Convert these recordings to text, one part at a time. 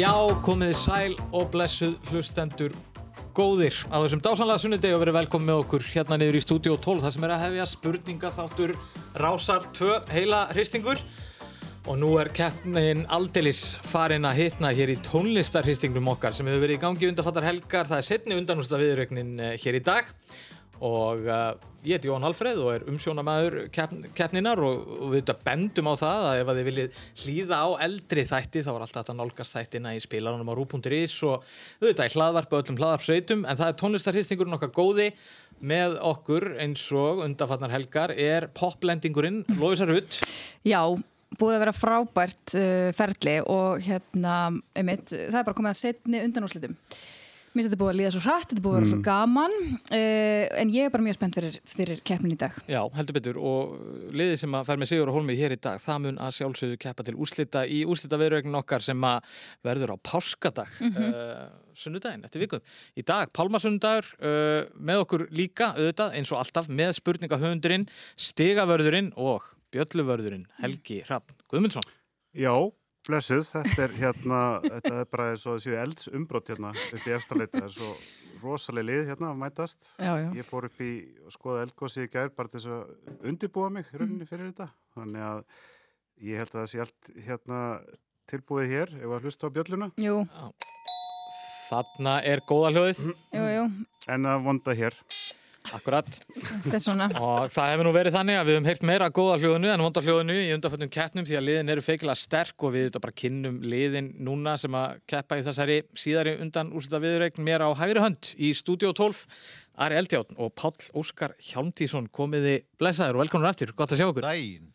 Já, komiði sæl og blessuð hlustendur góðir á þessum dásanlega sunnudegi og verið velkomin með okkur hérna niður í stúdíu 12 þar sem er að hefja spurninga þáttur Rásar 2 heila hristingur. Og nú er keppnin aldeilis farin að hitna hér í tónlistarhristingnum okkar sem hefur verið í gangi undanfattar helgar. Það er setni undanústa viðrögnin eh, hér í dag og uh, ég heiti Jón Alfreð og er umsjónamæður kepp, keppninar og, og við bendum á það að ef að þið viljið hlýða á eldri þætti þá er alltaf þetta nálgast þættina í spilarunum á rú.is og auðvitað í hlaðvarpu öllum hlaðvarpsveitum en það er tónlistarhristingurinn okkar góði með okkur eins og undanfarnar helgar er poplendingurinn Lóisa Rutt Já, búið að vera frábært uh, ferli og hérna, einmitt, það er bara komið að setni undanúslitum. Mér finnst þetta búið að líða svo hratt, þetta búið að vera svo gaman uh, en ég er bara mjög spennt fyrir, fyrir keppnin í dag. Já, heldur betur og liðið sem að fer með Sigur og Holmi hér í dag, það mun að sjálfsögðu keppa til úrslita í úrslita viðrögnin okkar sem að verður á páskadag uh, sunnudaginn eftir vikum. Í dag, Pálmasundagur uh, með okkur líka auðvitað eins og alltaf með spurningahöfundurinn, stigavörðurinn og bjölluvörðurinn Helgi Rapp Guðmundsson. Já, blessuð, þetta er hérna, þetta er bara eins og þessu elds umbrott hérna upp í efstaleita, það er svo rosalega lið hérna að mætast. Já, já. Ég fór upp í og skoða eldgósið í gær bara til þess að undirbúa mig í rauninni fyrir þetta, þannig að ég held að það sé allt hérna tilbúið hér, ef að hlusta á bjölluna, Jú, Þarna er góða hljóðið, jú, jú, en að vonda hér. Akkurat. þetta er svona. Og það hefur nú verið þannig að við höfum heyrt meira góða hljóðinu en vonda hljóðinu í undanföldum keppnum því að liðin eru feikilega sterk og við þetta bara kynnum liðin núna sem að keppa í þessari síðari undan úrslita viðreikn mér á hægri hönd í Stúdíó 12 Ari Eldjátt og Páll Óskar Hjálmtísson komiði blessaður og velkomin aftur, gott að sjá okkur. Dæin.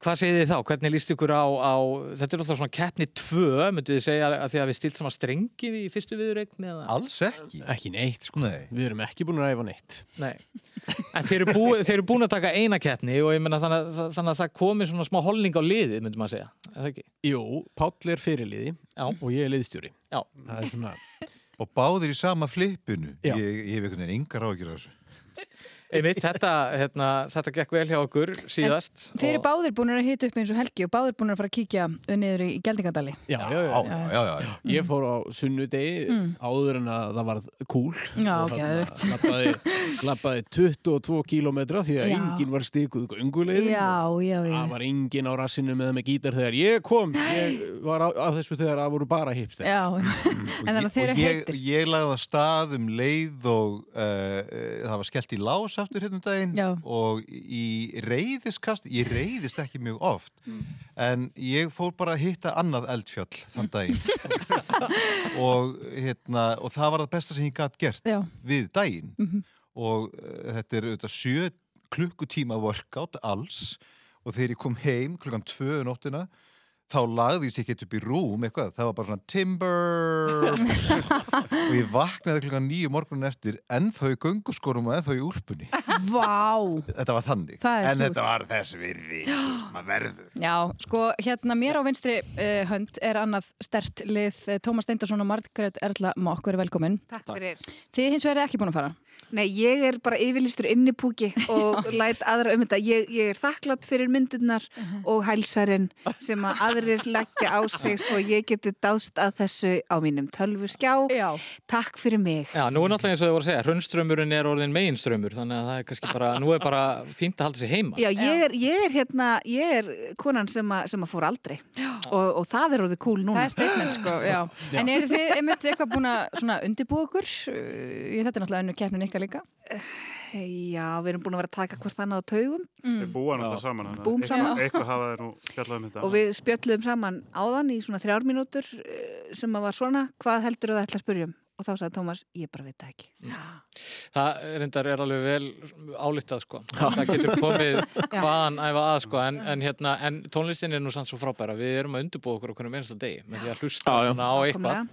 Hvað segið þið þá? Hvernig líst ykkur á, á þetta er alltaf svona keppni 2, myndu þið segja að því að við stilt saman strengi í fyrstu eða? Alls ekki. Ekki neitt, sko. Nei. Við erum ekki búin að ræfa neitt. Nei, en þeir eru, bú, þeir eru búin að taka eina keppni og ég menna þannig, þannig að það komi svona smá holning á liðið, myndum maður segja, er það ekki? Jú, Páll er fyrirliði Já. og ég er liðstjóri. Já, Það er svona, Og báðir í sama flippinu. Já. Ég, ég hef einhvern veginn yngar ágjur á þessu. Einmitt, þetta, hérna, þetta gekk vel hjá okkur síðast. Þeir eru báðir búin að hita upp eins og helgi og báðir búin að fara að kíkja niður í Geldingadali. já, já, já. Já, já, já. Ég fór á sunnudegi áður en að það varð kúl. Já, geðveikt. Lappaði, lappaði 22 kílómetra því að Já. enginn var stikuð göngulegðin. Já, já, já. Það var enginn á rassinu með með gítar þegar ég kom. Ég var á, á þessu þegar það voru bara hipster. Já, en þannig að þeir eru heitir. ég lagði að stað um leið og uh, það var skellt í lás aftur hérna um daginn Já. og í reyðiskast, ég reyðist ekki mjög oft en ég fór bara að hitta annað eldfjall þann daginn og, hérna, og það var það besta sem ég gætt gert Já. við daginn og uh, þetta er auðvitað sjö klukkutíma workout alls og þegar ég kom heim klukkan tvö um nóttina þá lagði ég sér ekki upp í rúm eitthvað, það var bara svona timber og ég vaknaði klukkan nýju morgunin eftir ennþá í gönguskorum og ennþá í úlpunni Vá. þetta var þannig, en þetta var þess virði maður verður Já, sko, hérna mér á vinstri uh, hönd er annað stert lið uh, Tómas Steindarsson og Margaret Erla Mokk, verið velkomin. Takk fyrir. Þið hins vegar er ekki búin að fara. Nei, ég er bara yfirlistur innipúki og læt aðra um þetta. Ég, ég er þakklátt fyrir myndirnar og hælsarinn sem að aðrir leggja á sig svo ég geti dást að þessu á mínum tölvuskjá. Já. Takk fyrir mig. Já, nú er náttúrulega eins og þau voru að segja, hrunnströmmurinn er orðin meginströmmur, þannig að það er kannski bara, nú er bara fínt að halda sig heima. Já, ég er, ég er hérna, ég er konan sem að, sem að fór aldrei og, og það er orðið cool Það núna. er statement, sko, já. En eru þið einmitt eitthvað búin að svona undirbúa okkur? Þetta er náttúrulega önnur keppnin ykkar líka. Já, við erum búin að vera að taka hvort annað á taugum Þeir búa náttúrulega saman. þannig að Búum eitthvað- saman. Eitthvað hafa þeir nú fjallað um þetta. og við spjöllum saman áðan í svona þrjár mínútur eh, sem að var svona, hvað heldur það ætla að spyrjum? Og þá sagði Tómas, ég bara veit það ekki. Það reyndar er alveg vel álítað sko. Það getur komið hvaðan æfa að sko. En, en, hérna, en tónlistin er nú sann svo frábæra. Við erum að undirbúa okkur okkur um einasta degi með því að hlusta Já, já. svona á eitthvað.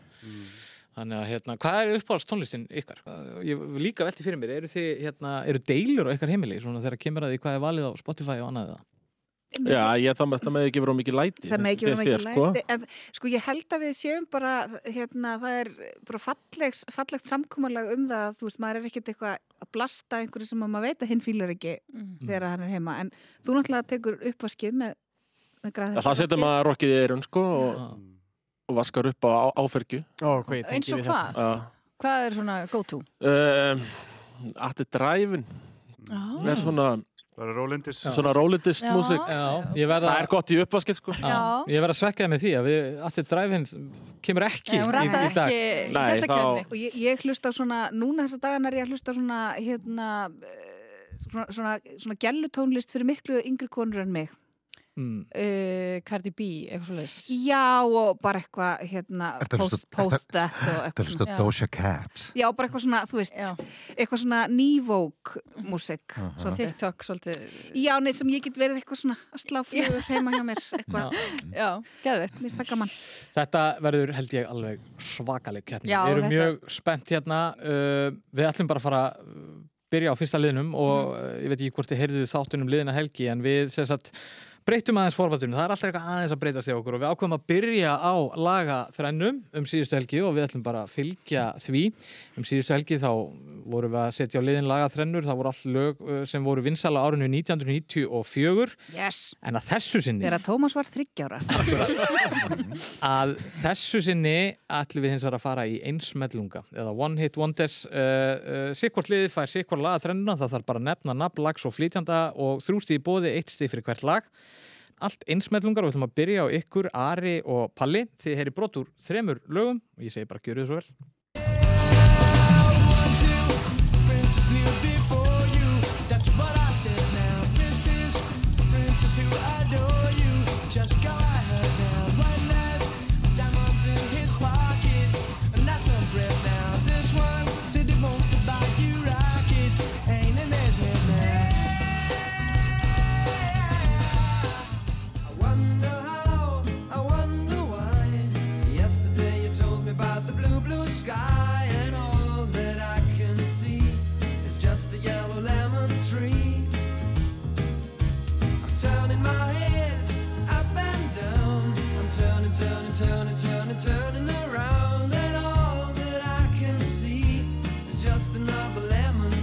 Þannig að hérna, hvað er uppáhalds tónlistin ykkar? Ég vil líka velti fyrir mér, eru þið, hérna, eru deilur á ykkar heimili svona þegar kemur að því hvað er valið á Spotify og annað það? Já, ég, það, það með ekki vera mikið læti Það með ekki finnst mikið sko. læti. En, sko ég held að við séum bara, hérna, það er bara fallegt, fallegt samkúmalag um það að þú veist, maður er ekkert eitthvað að blasta einhverju sem að maður veit að hinn fílar ekki þegar hann er heima. En þú náttúrulega tekur uppvaskið með, með. Það setja maður rokkið í eirun sko og, og vaskar upp á áfergju. Ó, hvað ég tengi Eins og þetta. hvað? Já. Hvað er svona go to? Um, Atti Dræfin Já. er svona, Bara rólindis. svona rólindist músík. Já, ég verða Það er gott í uppvaskið, sko. Já. Ég verð að svekja með því að við allir dræfinn kemur ekki Nei, í, í dag. ekki í Nei, þessa þá-. Og ég, ég hlusta svona, núna þessa dagana er ég að hlusta svona, hérna, eh, svona, svona, svona gellutónlist fyrir miklu yngri konur en mig. Mm. Uh, Cardi B, eitthvað svo leys. Já, og bara eitthvað, hérna, Ertu að post, hlusta- post that og Það er Já. Doja Cat. Já, bara eitthvað svona, þú veist, Já. eitthvað svona nývók músik. svolítið. TikTok svolítið. Já, nei, sem ég get verið eitthvað svona að slá flugur heima hjá mér, eitthvað. Já, geðveitt. Mér það gaman. Þetta verður held ég alveg svakaleg keppni. Já, Við erum þetta- mjög spennt hérna. Uh, við ætlum bara að fara að byrja á fyrsta liðnum og uh, ég veit ekki hvort þið heyrðu þáttunum liðina helgi en við sem sagt breytum aðeins formatunum. Það er alltaf eitthvað aðeins að breytast í okkur og við ákveðum að byrja á laga þrennum um síðustu helgi og við ætlum bara að fylgja því. Um síðustu helgi þá vorum við að setja á liðin laga þrennur. Það voru all lög uh, sem voru vinsala árinu 1994 Yes. en að þessu sinni Þegar Tómas var þryggjára. að þessu sinni ætlum við hins að fara í einsmellunga eða one hit wonders uh, uh, sikkvort liðið fær sikkvort laga þrennuna það þarf bara að nefna nafn, lags og flytjanda og þrjústi í bóði, eitt stig fyrir hvert lag allt einsmellungar og við ætlum að byrja á ykkur, Ari og Palli. Þið heyri brot úr þremur lögum og ég segi bara gjöru þið svo vel another lemon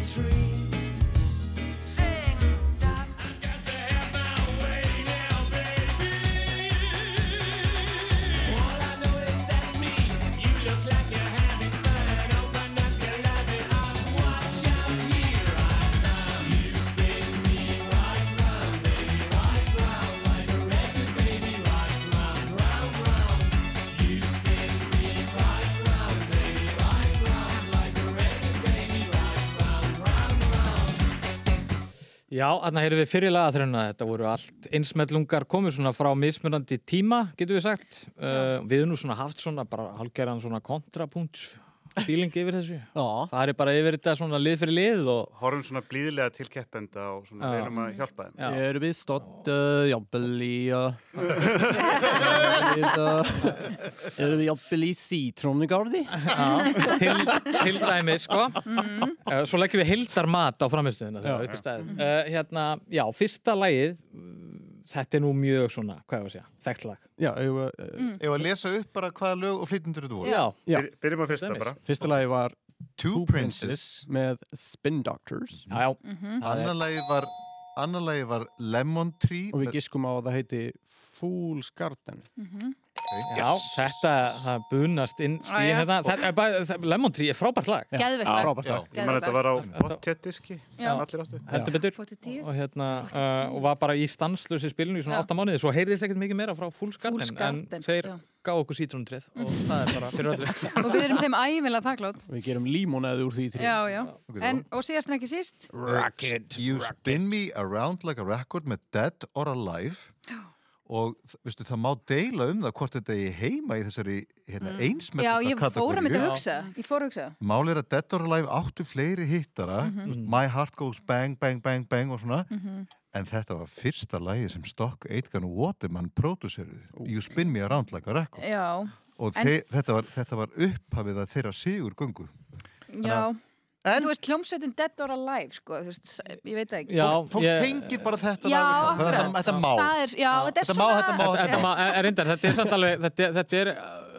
Já, þarna heyrum við fyrir lagaþrönuna þetta voru allt einsmellungar komið svona frá mismunandi tíma, getur við sagt. Uh, við erum nú svona haft svona bara hálfgerðan svona kontrapunkt feeling yfir þessu Já. það er bara yfir þetta svona lið fyrir lið og Horfum svona blíðilega til keppenda og svona Já. reynum að hjálpa þeim. Já. Erum við stott uh, jafnvel í uh, við, uh, Erum við jafnvel í sítrónugarði? Já, til, til dæmi sko uh, svo leggjum við heildar mat á framistöðuna þegar upp í stæð uh, hérna, já, fyrsta lagið uh, þetta er nú mjög svona, hvað ég var að segja þekkt lag Já, ef, uh, Ef að lesa upp bara hvaða lög og flytjendur þetta voru. Já, Já. Byr- Byrjum á fyrsta Dæmis. bara. fyrsta lagi var Two Princes. með Spin Doctors já, já, Annar lagi var, annar lagi var Lemon Tree. og við giskum á að það heiti Fool's Garden já þetta það bunast inn Já, stíðin já. hérna þetta er bara, það- Lemon Tree er frábært lag Geðveitt Já, lag. frábært lag. Ég man þetta var á pottettiski, Já. allir áttu. heldur betur og, hérna, uh, og var bara í stanslösi spilinu í svona Já. 8 mánuði svo heyrðist ekkert mikið meira frá Fools en já. gá okkur sítrónutrið og það er bara fyrir öllu Og við erum þeim ævinlega þakklátt. Við gerum límonaði úr því trí Já, já. En, og síðast en ekki síst, Rocket. You spin me around like a record með Dead or Alive. Og veistu, það má deila um það hvort þetta er heima í þessari hérna, einsmetta já, ég fór að mynda að hugsa. Hugsa. Mál er að Dead or Alive áttu fleiri hittara. My Heart Goes Bang, Bang, Bang, Bang og svona. En þetta var fyrsta lagi sem Stock Aitken Waterman pródúseruðu You Spin Me Around Like a Record. Já, og En- þe þetta, var, þetta var upphafið að þeirra sigur göngu já. En Þú veist, hljómsveitin Dead or Alive, sko, þú veist, ég veit það ekki. Já, fólk ég- tengir bara þetta Já, það. akkurat. Þetta- Þetta má. Það er, já, þetta er Þetta má, svona... þetta má, Þetta, þetta ma- er reyndar, þetta er samt alveg, þetta, þetta er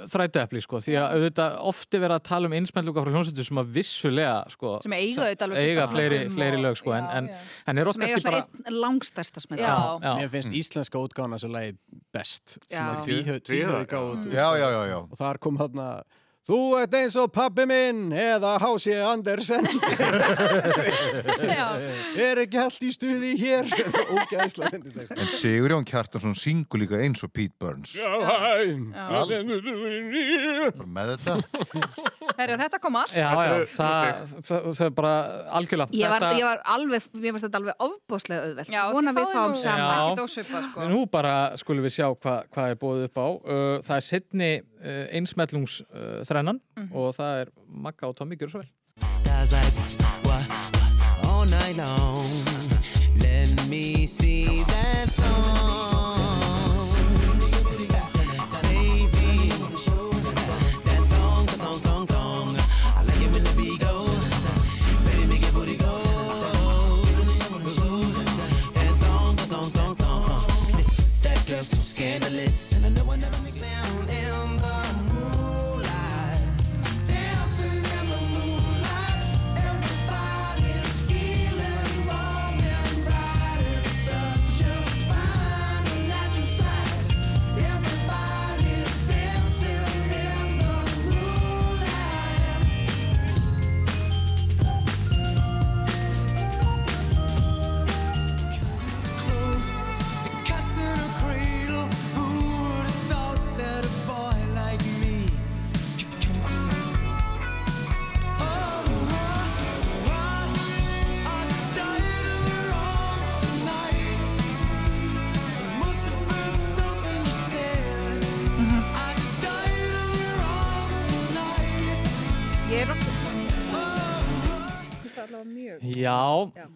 þrætu epli, sko, því að auðvitað ofti verið að tala um einsmælluga frá hljómsveitu sem að vissulega, sko, Sem eiga auðvitað alveg eiga fleiri, fleiri lög, sko, en, já, en, já. en er oft sem eiga kannski svona bara, langstærsta smell Já. já, Mér finnst íslenska útgáðan þessu lagi best sem Já. Já, já, já, já. Þú ert eins og pabbi minn eða Hási Andersen Já. Er ekki allt í stuði hér En Sigurjón Kjartansson syngur líka eins og Pete Burns. Bara með þetta. Herru, þetta kom allt. já, já, það, það, er bara algjörlega. Ég var, ég var alveg, mér finnst þetta alveg ofbóðslega auðvelt. Já, Vona við fáum saman. Já. Sko. Nú bara skulum við sjá hva, hvað er bóðið upp á. Uh, það er setni uh, einsmellungs uh, þrennan og það er Magga og Tommy, gjör svo vel. That's like what, what, all night long. Let me see that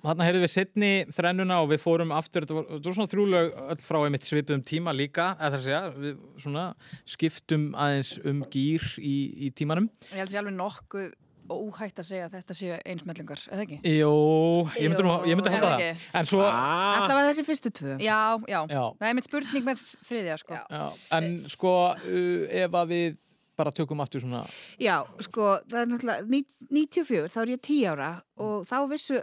Þarna heyrðum við setni þrennuna og við fórum aftur, þetta var, þetta var svona þrjúlaug öll frá einmitt svipuðum tíma líka, eða það að segja, við svona skiptum aðeins um gýr í, í tímanum. Ég held sér alveg nokkuð óhætt að segja að þetta séu einsmellingar, eða ekki? Jó, ég myndi, nú, ég myndi Jú, halda það ekki? En svo, Ah, Allavega þessi fyrstu tvö. Já, já, Já. Það er mitt spurning með þriðja, sko. já, en sko, uh, ef að við bara tökum aftur svona, Já, sko, það er náttúrulega ní- 94, þá er ég 10 ára og þá vissu,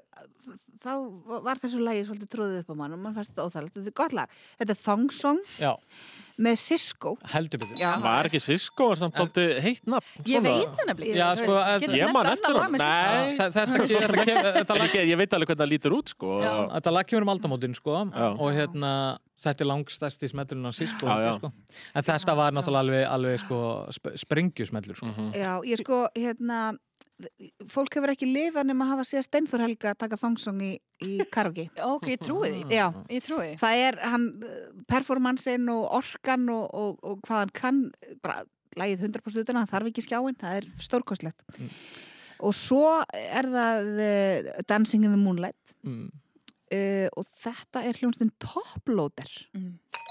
þá var þessu lagi svolítið tróðið upp á mann og mann fannst þetta óþægilegt. Þetta er gott lag. Þetta er Thong Song já, með Cisco. heldur betur. Já, Var ekki Cisco er samt aldrei heitt nafn? Ég veit það nefnilega. Já, sko, veist, að- getur Ég man eftir Cisco? Nei. Þetta, lag, Ég, ég veit alveg hvernig það lítur út sko þetta lag kemur um aldamótin, sko, og hérna, þetta er langstæsti smellurinn á Cisco, Já, já. sko. En þetta var náttúrulega alveg, alveg sko, sp sprengjusmellur, sko. já, ég sko, hérna, fólk hefur ekki lifað nema að hafa síðan Steinþór Helga taka Thong Song í, í karaoke. Ok, ég trúi því. Já, Ég trúi því. það er hann, performansin og orkan og, og, og hvað hann kann, bara lagið 100% utan, hann þarf ekki skjáin, það er stórkostlegt. Og svo er það uh, Dancing in the Moonlight Mm. uh, og þetta er hljónstinn Toploader.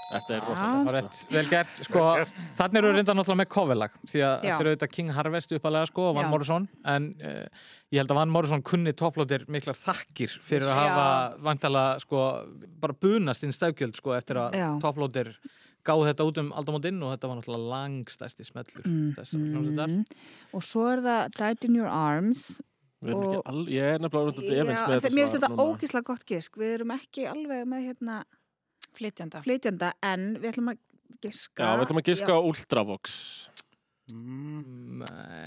Þetta er rosalega Það var rétt, vel gert, sko, þannig eru reynda náttúrulega með coverlag, því að þetta er auðvitað King Harvest uppalega, sko, og Van Já. Morrison, en uh, ég held að Van Morrison kunni topplótir miklar þakkir fyrir að Já. hafa vantala, sko, bara bunast inn stafgjöld, sko, eftir að topplótir gáði þetta út um aldamótinn og þetta var náttúrulega langstæsti smellur Mm, þessar hljómsveitar. Og svo er það Died in Your Arms. Við Og- al, Ég er nefnilega orðið Já, efins með þe- mér finnst þetta ógíslega gott gisk. Við erum ekki alveg með hérna Flytjanda. flytjanda en við ætlum að giska. Já, við ætlum að giska Já. á Ultravox Mm,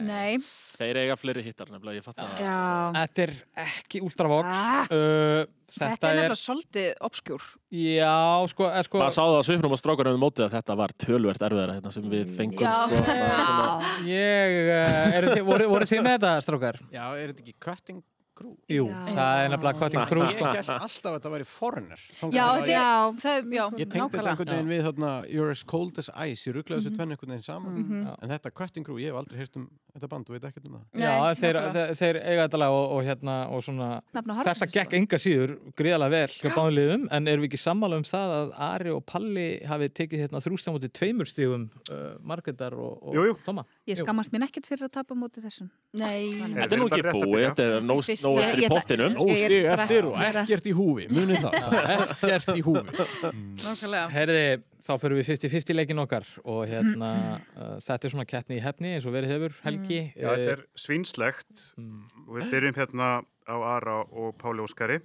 Nei, Þeir eiga fleiri hittar nefnilega, ég fatt það Já, Þetta er ekki Ultravox, Ah. uh, þetta, þetta er er, nefnilega svolítið obskjúr. já, sko, er, sko, Maður sá það að svipnum að strákar um mótið að þetta var tölvert erfiðara hérna sem við fengum Já. sko, svona, svona, ég, uh, eru þið, voru, voru þið með þetta, strákar? Já, er þetta ekki cutting, Crew? Jú, það er nefnilega Cutting Crew Ég sko. held alltaf að þetta væri Foreigner. Þangað Já, ég- það, já, Ég tengdi þetta einhvern veginn við þarna You're as cold as ice, ég rugglaði þessu tvenn einhvern veginn saman. Mhm. en þetta Cutting Crew, ég hef aldrei heyrt um þetta band og veit ekkert um það. Já, Nei, þeir, þeir, þeir eiga þetta lag og, og hérna og svona, þetta gekk enga síður gríðalega vel hjá báðinliðum en erum við ekki sammála um það að Ari og Palli hafi tekið hérna þrústam mútið tveimur stígum uh, Margreðar og, og Jú, jú. Toma Ég skammast mér ekkert fyrir að tapa móti þessum. Nei, Þetta er nú ekki búið, þetta er nóg nóg eftir í postinum. Stig bara- eftir og er ekkert í húfi, munið það, er ekkert í húfi nákvæmlega. Herði, þá fyrir við 50-50 leikin okkar og hérna uh, þetta er svona keppni í hefni eins og verið hefur Helgi Já, þetta er svínslegt og við byrjum hérna á Ara og Páli Óskari.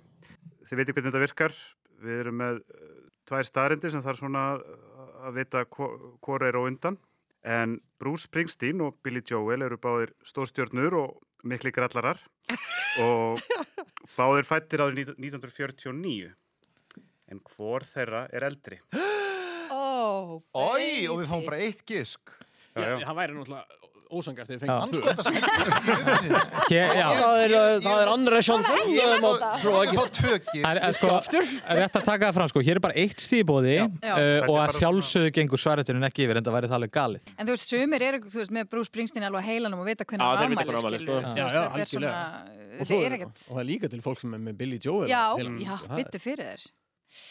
Þið veitir hvernig þetta virkar. Við erum með uh, tvær staðrindir sem þarf svona uh, að vita hvort er á undan. En Bruce Springsteen og Billy Joel eru báðir stórstjörnur og mikli grallarar og báðir fættir árið 1949. En hvor þeirra er eldri? Ó, Ói, og við fáum bara eitt gisk. Já, það væri náttúrulega ósangart þegar já, Það er, það er tvö gisk. Það er sko, rétt að taka það fram sko, hér er bara eitt stíðbóði uh, og að bara sjálfsögðu gengur svareturinn ekki yfir en það væri það alveg galið. En þú veist, sumir eru, þú veist, með Bruce Springsteen alveg á heilanum og vita hvernig ámæli, skilur. sko. Er algjörlega. Og, er er, það er líka til fólk sem er með Billy Joel Já, það er- byttu fyrir þér.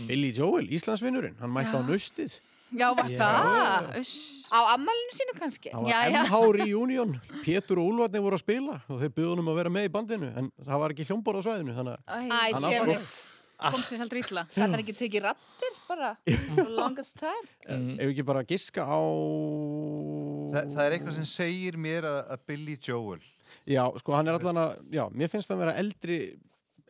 Billy Joel, Íslandsvinnurinn, hann mætti á nöstið Já, var það? Uss. á ammælinu sínu kannski. Það Já, var já. MH Reunion Pétur og Úlfarni voru að spila og þeir byggðu um að vera með í bandinu en það var ekki hljómborð á svæðinu þannig að Æ, Æ, Hann átti- veit. kom sér heldur illa. Það er ekki tekið rattir bara. For longest time. ef við ekki bara giska á Þa, það er eitthvað sem segir mér að, að Billy Joel, Já, sko hann er allan að Já, mér finnst það að vera eldri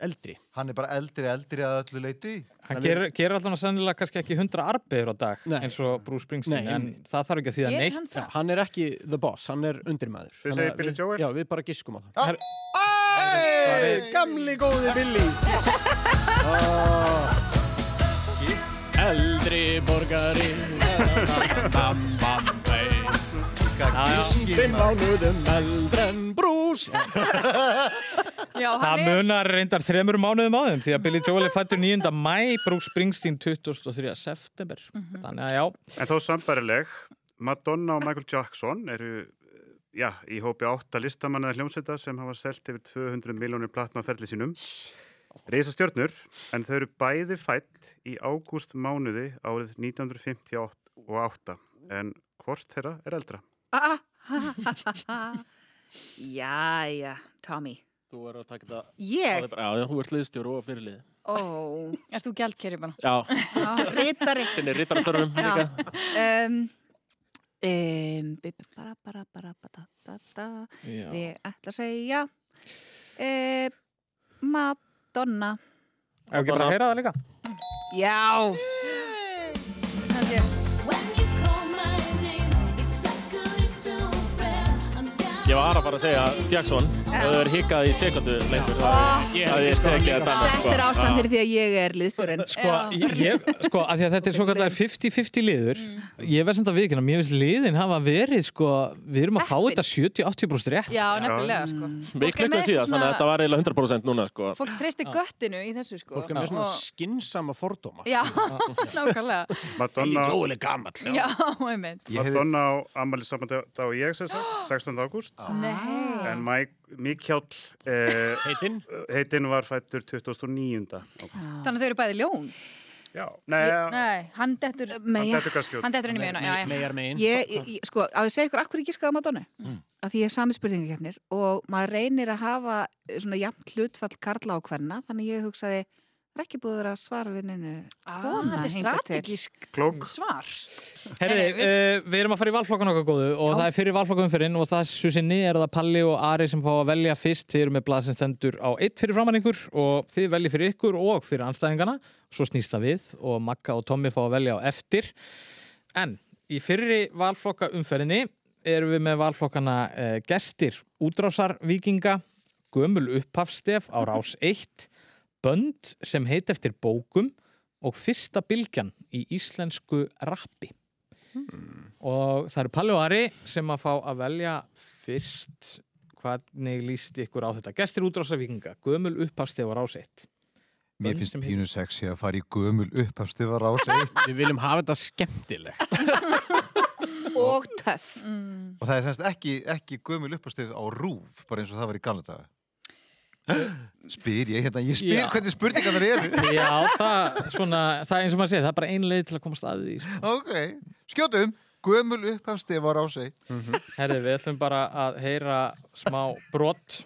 eldri hann er bara eldri, eldri að öllu leiti. Hann gerir, gerir alltaf sannilega kannski ekki 100 arbegur á dag Nei. eins og Bruce Springsteen Nei, en það þarf ekki að þýða Gerir neitt. hann? Hann er ekki the boss, hann er undirmaður segið að Billy Joel? Já, við bara giskum á það Her- Hey, Gamli góði Billy Ah. Eldri borgari Bam, bam, bam Fimm mánuðum eldri en brús Já, Það hann er, munar reyndar þremur mánuðum á þeim því að Billy Joel er fættur 9. mæ, Bruce Springsteen 23. september. Þannig að já, En þó sambarileg, Madonna og Michael Jackson eru já, í hópi átta listamanna hljómsveita sem hafa selt yfir 200 miljónir platna á ferli sínum. Reisa stjörnur, en þau eru bæði fætt í ágúst mánuði árið 1958. En hvort þeirra er eldra? Jæja, Tommy. Þú er að taka þetta... Ég? Já, já, þú ert liðstjóru og fyrirlið. Ó, erst þú gjaldkerri bara? Já, já, rítari. sinni rittarastörfum Já. líka. Um, um, bi- bara, bara, bara, bara, da, da. Ég ætla að segja uh, Madonna. ef ekki bara að heyra það líka. Já. Ég var að bara að segja Jackson, ef þau eru hikkað í sekundu lengur, þá Ég hafði ég tekið þetta annað, Þetta er ástæðan fyrir því að ég er liðstjórinn. Sko, ég, ég, sko, að því að þetta er svo kallar 50-50 liður, ég verð samt að viðkynna, mér finnst liðin hafa verið, sko, við erum að fá þetta 70-80% rétt. Já, nefnilega, sko. Við er með síðan, þannig að þetta var eiginlega 100% núna, sko. Fólk treysti göttinu í þessu, sko. Fólk er með svona Og- skinnsama fordóma Já, nákvæmlega. Madonna, er á og sagt, 16. ágúst. Nei. En Mike, Mikjáll eh, Heitinn heitinn var fættur 2009. ágúst. Þannig að þau eru bæði ljón. Já, nei, Nei, hann dettur, er hann dettur inn í meina. Já, já. Megar megin Ég, ég, ég- sko, á ég að segja ykkur akkur ekki skaða Madonna mm. að því ég hef sami spurningakefnir og maður reynir að hafa eh, svona jafnt hlutfall karla á hverna þannig ég hugsaði, það er ekki búið að vera svar við neinu Ah, kona er til. strategísk svar. Herri, uh, við erum að fara í valflokkan okkar góðu og það er fyrir valflokkum fyrir og það svo sinni er það Palli og Ari sem fá að velja fyrst. Þið eru með blað sem stendur á eitt fyrir framann ykkur og þið velji fyrir ykkur og fyrir anstæðingana svo snýst það við og Magga og Tommi fá að velja á eftir. En í fyrri valflokka umferðinni erum við með valflokkana uh, gestir útrásar vikinga gömul upphafstef á rás 1 bönd sem heit eftir bókum og fyrsta bylgjan í íslensku rappi og það eru Palli og Ari sem að fá að velja fyrst hvernig líst ykkur á þetta? Gestir útrása vikinga, gömul upphafstef á rás 1. Mér finnst pínu sexy að fara í gömul upphafstifar á sig Við viljum hafa þetta skemmtilegt. Og töff. og það er semst ekki, ekki gömul upphafstif á rúf, bara eins og það var í gamla daga. Spyr ég hérna, ég spyr Já. hvernig spurningar það eru. Já, það, svona, það er eins og maður segir, það er bara ein leið til að komast að því. Sko. Ok, skjótum, gömul upphafstifar á sig. Herði, við ætlum bara að heyra smá brott.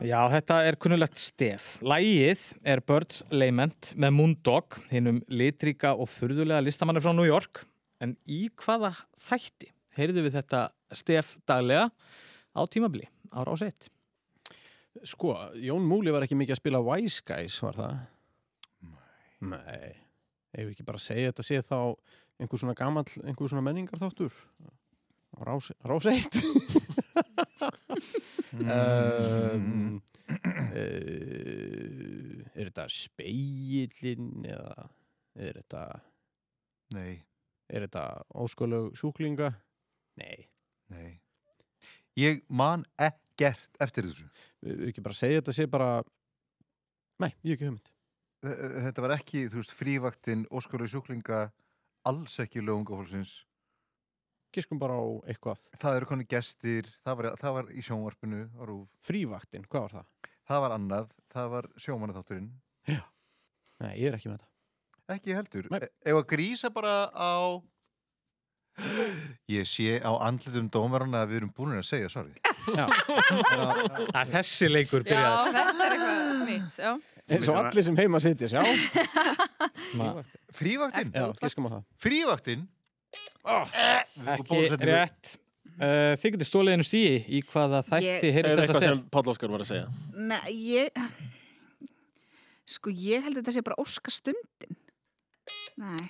Já, þetta er kunnulegt stef. Lægið er Birds Lament með Moondog, hinnum litríka og furðulega listamanni frá New York. En í hvaða þætti heyrðu við þetta stef daglega á tímabili, ára á sett? Sko, Jón Múli var ekki mikið að spila Wise Guys, var það? Nei. Ef við ekki bara segja þetta sé þá einhver svona gamall, einhver svona menningar þáttur. Rás, rás eitt. um, er þetta speillin eða er þetta, Nei, er þetta óskölu sjúklinga? Nei. nei. Ég man ekkert eftir þessu. Við ekki bara segja þetta sé bara, nei, ég ekki hugmynd. Þe- Þetta var ekki, þú veist, frívaktin, óskalu sjúklinga, alls ekki lögungafólksins. Giskum bara á eitthvað. Það eru konni gestir, það var, það var í sjónvarpinu. Frívaktin, hvað var það? Það var annað, það var sjómannaþátturinn. Nei, ég er ekki með þetta. Ekki heldur. Nei. E ef að grísa bara á... Ég sé á andlitum dómarana að við erum búin að segja. Já, Það er þessi leikur Já, byrjaði. þetta er eitthvað nýtt, já. eins og allir sem heima sitja, sjá. Frívaktin? Já, á það. Frívaktin? Ekki rétt. Uh, þið getur stóliðinu stíi í hvaða þætti Ég- heyrðist Er þetta eitthvað sem Páll Óskar var að segja? Nei, ég... Sko, ég held að þetta sé bara óska stundin. Nei.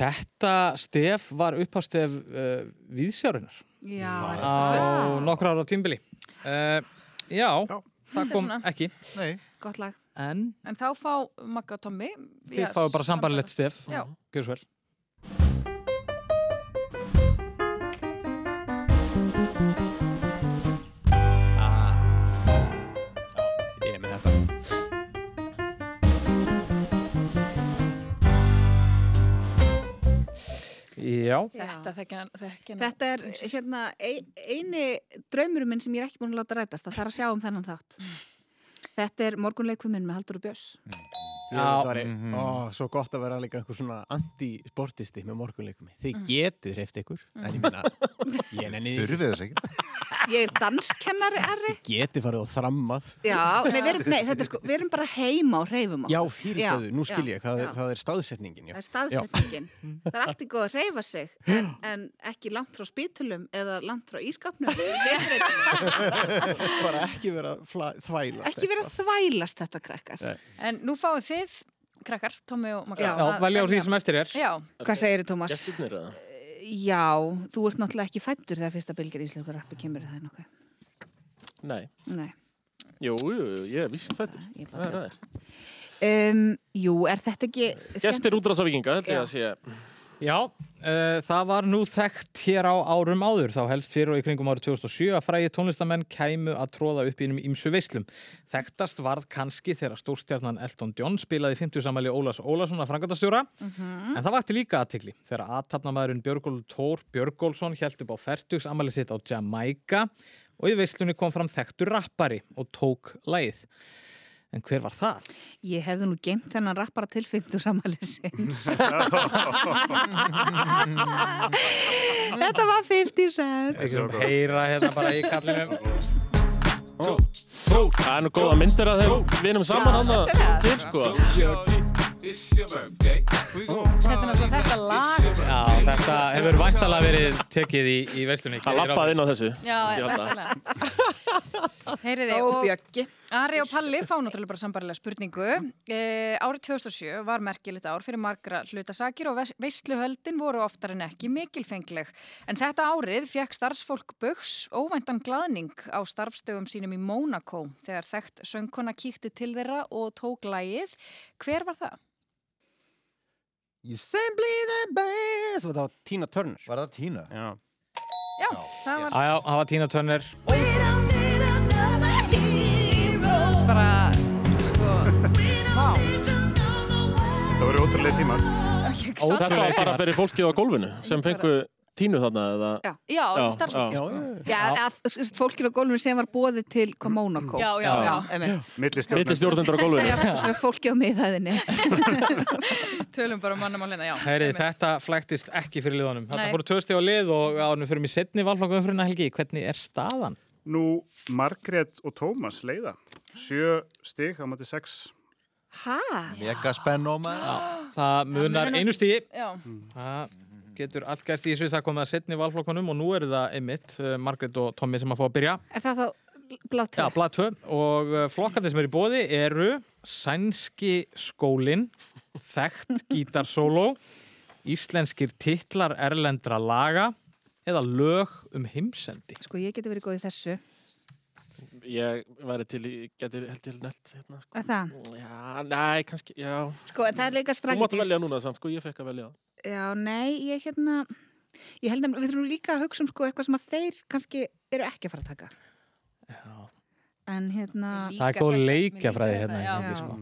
Þetta stef var upphafstef uh, viðsjárunar Já, er á nokkra ára tímbili. Uh, já, það kom Svona. ekki. Nei. gott lag. En En þá fá Magga og Tommy. þið fáið bara sambarlegt stef. Já. Gjör svo vel. Þetta. Já. Þetta þekkja þekkja hann. Þetta er hérna ein, eini draumurum minn sem ég er ekki búin að láta rætast. Það þarf að sjá um þennan þátt. Þetta er morgunleikvum minn með Haldur og Björns. Já, það var ó, svo gott að vera líka einhver svona anti-sportisti með morgunleikumi. Þið getið hreift ykkur, en ég minna, ég ekki. Ég er danskennari, Ari. getið farið og þrammað. Já, nei, við erum, nei, þetta er sko, við erum bara heima og hreyfum okkur. Já, fyrir Já, göðu, nú skil ég, það, er, það er staðsetningin. Já. Það er staðsetningin. Það er allt í góð að hreyfa sig, en, en ekki langt frá spítulum eða langt frá ískapnum. Bara ekki vera þvælast. ekki vera þvælast þetta, krakkar. En nú fáið þið, krakkar, Tommy og Magga. Já. Velja úr því sem eftir er. Já, Hvað segir þið, Tómas? Gestirnir eða? Já, þú ert náttúrulega ekki fættur þegar fyrsta bylgir íslensku rappi kemur er það nokkuð. Nei. Nei. Jú, jú, jú, ég er vist fættur. Ég er Það er bara það. Um, jú, er þetta ekki... Gestir útrása vikinga, held ég að sé. Já, það var nú þekkt hér á árum áður, þá helst fyrir og í kringum árið 2007 að frægi tónlistamenn kæmu að tróða upp í innum ímsu veislum. Þekktast varð kannski þegar stórstjarnan Elton John spilaði 50 samæli Ólas Ólason að frangatastjóra, en það vakti líka aðtikli þegar aðtapnamaðurinn Björgól Tór Björgólfsson held upp á fertugs amæli sitt á Jamaica og í veislunni kom fram þekktur rappari og tók lægið. En hver var það? Ég hefði nú geimt þennan rappara til 50 samalisins. Þetta var 50 cent. Við skulum heyra hérna bara í kallinum. Það er nú góða myndir að þeim vinum saman hann nákvæmlega. til, sko. þetta er náttúrulega þetta lag. Já, þetta hefur væntalega verið tekið í, í veislunni. Það lappaði inn á þessu. Já, nákvæmlega. Heyriði, Og og Bjöggi. Ari og Palli fá náttúrulega bara sambarilega spurningu. E, árið 2007 var merkilegt ár fyrir margra hlutasakir og veis- veisluhöldin voru oftar en ekki mikilfengleg. En þetta árið fekk starfsfólk Bugs óvæntan glaðning á starfstögum sínum í Monaco þegar þekkt söngkona kíkti til þeirra og tók lægið. Hver var það? You simply the best og það var Tina Turner Var það Tína? Já, Já, það var Já, já, það var Tina Turner. Bara, sko, vá. Það voru ótrúlega tímar. Þetta var bara fyrir fólkið á gólfinu sem fengu tínu þarna eða... Já. Já, Já, starfsfólk. já, já. Já, að, að, fólkinu á gólfinu sem var bóðið til hvað Mónakó. Já, já, já. einmitt. Millistjórnum. Milli stjórnendur á gólfinu. Segja sem er fólki á miðhæðinni. Tölum bara mannamálina, já. Heyri, þetta flæktist ekki fyrir liðunum. Þetta tvö stíð á lið og ánum fyrir mig setni valflokkum fyrir Helgi. Hvernig er staðan? Nú, Margrét og Tómas leiða. Sjö stig á mati sex. Hæ? Mega spennum Það munar einu stíði. Já, Það getur allt gæst í þessu. Það komið að setni valflokkunum og nú eru það einmitt uh, Margrét og Tommi sem að fá að byrja. Er það þá blad Já, 2? blad 2 og uh, flokkandi sem eru í bóði eru Sænski skólin, Þekkt gítarsóló, Íslenskir titlar erlendra laga eða lög um heimsendi. Sko, ég geti verið góð í þessu. Ég væri til í, geti held til nelt hérna, sko. Er það? Já, næ, kannski, já. Sko, en það er líka Þú máttu strategist. velja núna samt, sko, ég fekk að velja. Já, nei, ég hérna... Ég held að við þurfum líka að hugsa um sko eitthvað sem að þeir kannski eru ekki að fara að taka. Já. En hérna... Það er góð leikjafræði Líka hérna. já. Já. sko.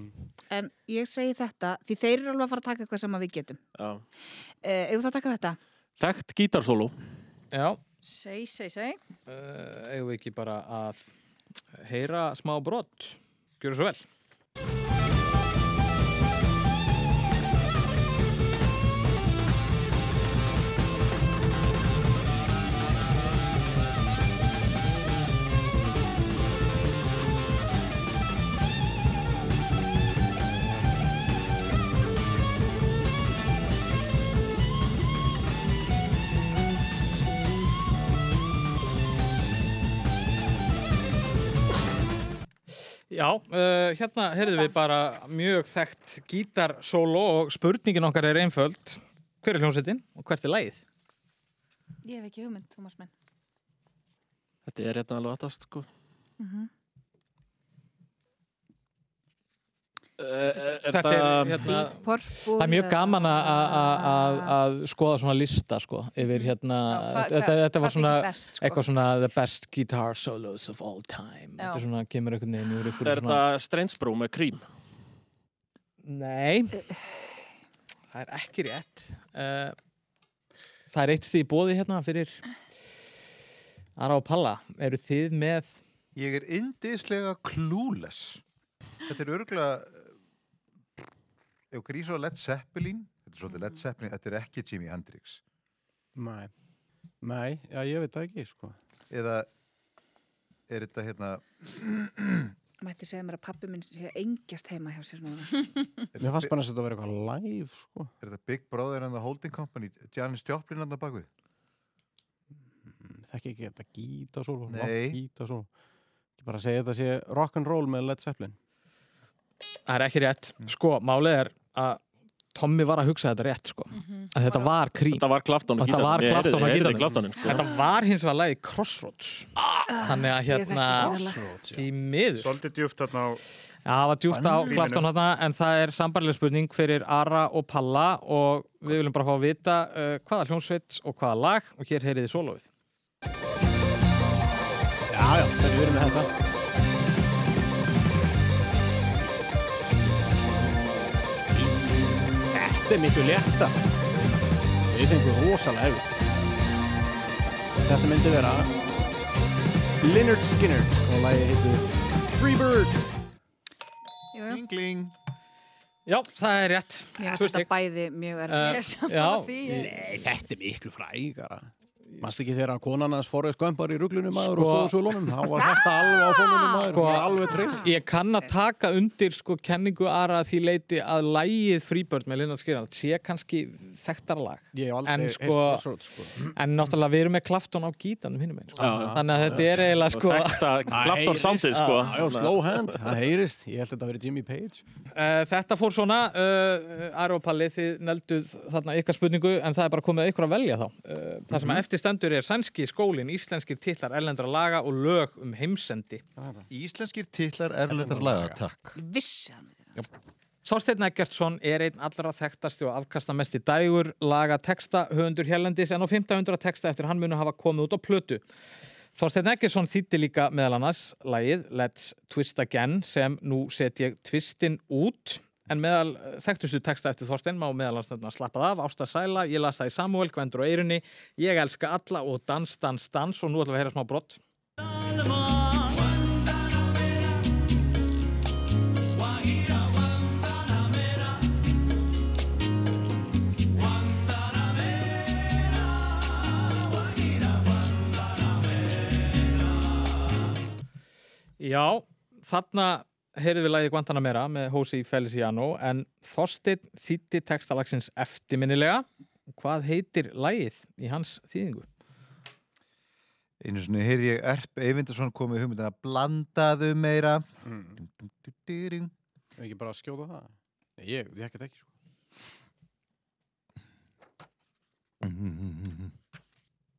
En ég segi þetta, því þeir eru alveg að fara að taka eitthvað sem að við getum. Já. Uh, Ef það taka þetta? Þekkt gítarsóló. Já, seg, seg, seg. uh, eigum við ekki bara að heyra smá brott. Gjöru svo vel. Já, uh, hérna heyrðum við bara mjög þekkt gítarsólo og spurningin okkar er einföld. Hver er hljómsveitin og hvert er lagið? Ég hef ekki hugmynd, Tómas menn. Þetta er hérna alveg aðtast, sko. Uh, Þetta er hérna... Það er mjög gaman að- að að- að skoða svona lista sko yfir hérna, hvað- þetta, þetta var svona best, sko? eitthvað svona the best guitar solos of all time Já. þetta er svona, kemur einhvern veginn úr einhverju Er svona þetta Strainsbrú með krím? Nei, það er ekki rétt uh, Það er eitt stíð í bóði hérna fyrir Ara og Palla Eru þið með Ég er indislega clueless Þetta er örgulega Ef grís á Led Zeppelin Þetta er svolítið Led Zeppelin, þetta er ekki Jimi Hendrix Nei, nei, já ég veit það ekki sko. Eða er þetta hérna Mætti segja mér að pappi minn sé engjast heima hjá sér núna. Mér fannst bara að þetta vera eitthvað live sko. Er þetta Big Brother and the Holding Company Janis Joplin hann að baku Þekki ekki þetta gítasól Nei. Gítasól Ekki bara segja þetta sé rock'n'roll með Led Zeppelin Það er ekki rétt. Sko, málið er að Tommy var að hugsa þetta rétt sko. Að þetta var krím Þetta var Klafton Þetta var á gítarnum. Klaftonin, sko. Þetta var hins vegar lagi Crossroads. Þannig að hérna í miður. Svolítið djúft þarna á Já, það var djúpt á Clapton þarna en það er sambarlega spurning fyrir Ara og Palla og við viljum bara fá að vita uh, hvaða hljómsveit og hvaða lag. Og hér heyriði sólóið. Já, já, þetta er verið með þetta Þetta er miklu létta Við fengum rosalega hefur Þetta myndi vera Lynyrd Skynyrd og lagi heitir Freebird. Kling Já, það er rétt. Mér finnst þetta bæði mjög Uh, erfið. Er því. Nei, þetta er miklu frægara Manst ekki þegar að konan hans Forrest Gump var í ruglunum maður Sko- og stóðu svölunum, þá var þetta alveg á fónunum maður, Sko- alveg treyst. Ég kann að taka undir sko kenningu Ara að því leiti að lægið Freebird með Linda Skirjan sé kannski þekktar lag Ég hef aldrei en, sko, Crossroads, sko. en náttúrulega við erum með Clapton á gítanum hinnum einn sko. Þannig að þetta er eiginlega sko Þetta klaftar samtið sko Já, slow hand, það heyrist. Ég held að þetta verið Jimmy Page. Uh, þetta fór svona uh, Ari og Palli, þið nelduð þarna ykkar spurningu en það er bara komið að ykkur að velja þá uh, það sem að eftir stendur er sænski skólin íslenskir titlar erlendra laga og lög um heimsendi Íslenskir titlar erlendar laga, takk. Vissi hann. Þorsteinn Eggertsson er einn allra þekktasti og afkastamesti dægur laga texta höfundur hérlendis en á 1500 texta eftir hann munu hafa komið út á plötu. Þorsteinn Eggertsson þýtti líka meðal annars lagið Let's Twist Again sem nú set ég twistin út en meðal eh, þekktustu texta eftir Þorsteinn má meðal nefna slappað af, Ásta Sæla, ég las það í Samuel, Gvendur og Eirunni, ég elska alla og dans, dans, dans og nú ætlum við að heyra smá brott. Já, þarna heyrðum við lagið Guantanamera með Hósi Feliciano en Þorsteinn þýtti textalagsins eftirminnilega. Hvað heitir lagið í hans þýðingu? Einu svona heyrði ég Erp Eyvindarsson komið hugmyndina blandaðu meira. Mm. Ef ekki bara að skjóta það? Nei, ég, ég ekkert ekki, sko.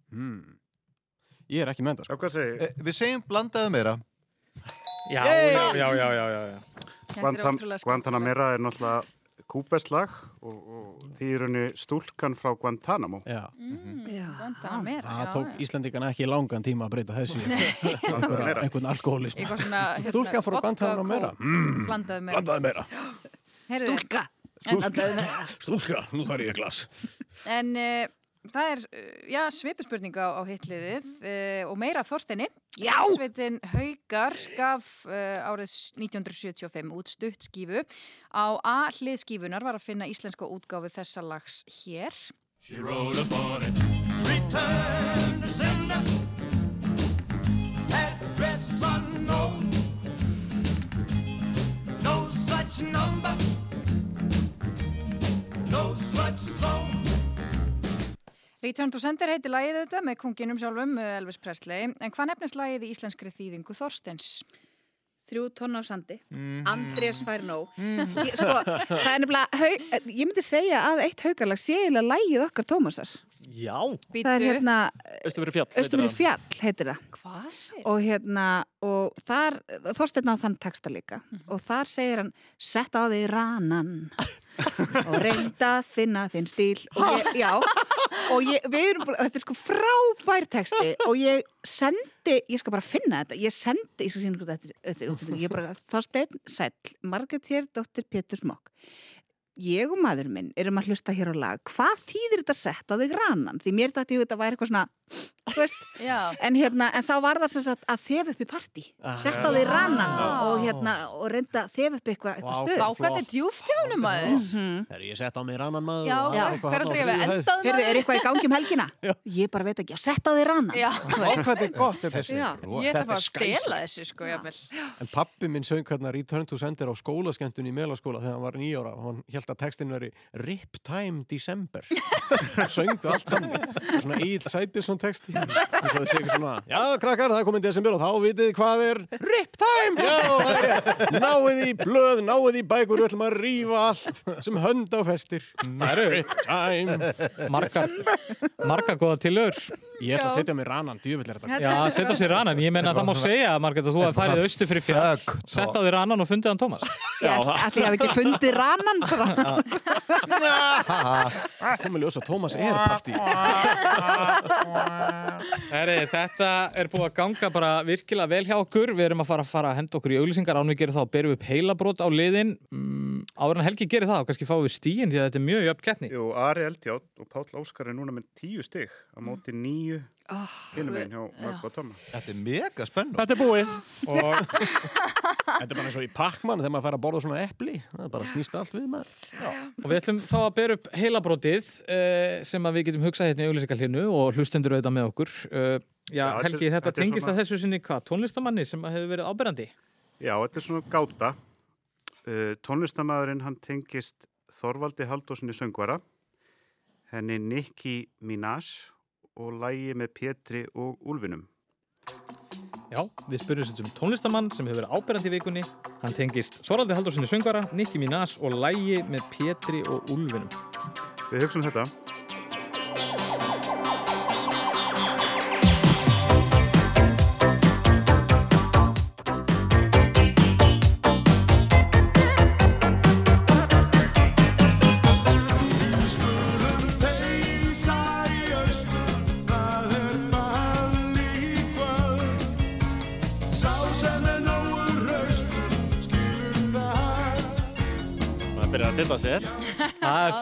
Hmm. Ég er ekki með það, Já, sko. hvað segir? Eh, Við segjum blandaðu meira. Já, já, já, já, já, já, er. Guantanamera er náttúrulega kúbeslag og, og því er henni stúlkan frá Guantanamo. Já, Já. Guantanamera, það já, tók já. Íslandingana ekki langan tíma að breyta þessu. Einhver, einhvern alkoholism. Eitthvað svona, hérna, Stúlkan frá Guantanamera. Mm. Blandaði meira. Blandaði meira. Stúlka. En, Stúlka, nú þarf ég glas. en uh, það er, uh, já, svipuspurning á, á hitliðið uh, og meira Þorsteini. Já! Sveitin Haugar gaf uh, árið 1975 út stutt skífu. Á A hlið skífunar var að finna íslenska útgáfu þessa lags hér. She wrote upon it. Return to sender. Address unknown. No such number. No such zone. Return to Sender heitir lagið auðvitað með konginum sjálfum uh, Elvis Presley. En hvað nefnist lagið í íslenskri þýðingu Þorsteins? Þrjú tonn af sandi. Andrés fær nóg. Ég, sko, það er nefnilega, ég myndi segja að eitt haugarlag sé eiginlega lægið okkar Tómasar. Já. Það er hérna, Östu fyrir fjall heitir það. Hvað sér? Og hérna, og þar, Þorsteinn á þann texta líka. Og þar segir hann, sett á þig ranan og reynda að finna þinn stíl. Og ég, já, og ég, við erum bara, þetta er sko frábær texti og ég sendi, ég skal bara finna þetta, ég sendi, ég skal sína hvað þetta er útlýning, ég bara, Þorsteinn Sæll, Margrét hér, dóttir Pétur Smokk. Ég og maður minn erum að hlusta hér á lag, hvað þýðir þetta sett á þig ranan? Því mér dætti ég þetta væri eitthvað svona. En, hérna, en þá var það sem sagt að þef upp í partí. Sett á því rannan og, hérna, og reynda að þef upp eitthvað eitthva stöð hvað þetta er djúft hjá honum maður. Þegar ég sett á mig rannan maður. Hver er er eitthvað í gangi um helgina? Já. Ég bara veit ekki, sett á því rannan hvað er gott þetta þessi. Já. ég þarf að er stela þessu sko, jafnvel. En pappi minn söng hérna Return to Sender á skólaskemmtun í Melaskóla þegar hann var nýjára og hann held að textin veri Rip Time December. Söng það allt hann svona Egil Sæbjörnsson texti og það sé ekki svona Já krakkar það er komin desember og þá vitið þið hvað er Rip Time! Já er Náið í blöð, náið í bækur við ætlum að rífa allt sem hönd á festir. Rip Time! Marga, marga góða tilur. Ég ætla að setja mig rannan, er Já, setja sér rannan. Ég meina að það má segja, Margrét, að þú hafði farið austur fyrir fjall, á þér rannan og fundið hann Tómas. Ætli ég hef ekki fundið rannan bara. komið ljós að Tómas er partí Heri, þetta er búið að ganga bara virkilega vel hjá okkur. Við erum að fara að, fara að henda okkur í auglýsingar án við gerum þá að berum upp heilabrót á liðin. Mm, Áður en Helgi gerir það og kannski fáum við stíin því að þetta er mjög jöfn keppni. Jú, Ari Eldjátt og Páll Óskar er núna með tíu stig á móti nýju Oh, hinum einn hjá Mörg og Tóma. Þetta er mega spennu. Þetta er búið. Og þetta er bara eins og í pakkmann þegar maður fær að borða svona epli. Það er bara snýst allt við maður. Og við ætlum þá að bera upp heilabrótið uh, sem að við getum hugsað hérna í auglýsingarlinu og hlustendur auðvitað með okkur. Uh, já, Helgi, þetta, tengist svona- að þessu sinni hvað? Tónlistamanni sem hefur verið áberandi? Já, þetta er svona gáta. Uh, tónlistamæðurinn hann tengist Þorvaldi Haldósinni söngvara, henni Nicki Minaj og lægi með Pétri og Úlfinum. Já, við spyrjum sér um tónlistamann sem hefur verið áberandi í vikunni. Hann tengist Þoraldi Haldurssoni söngvara, Nicki Minaj og lægi með Pétri og Úlfinum. Við hugsaum þetta.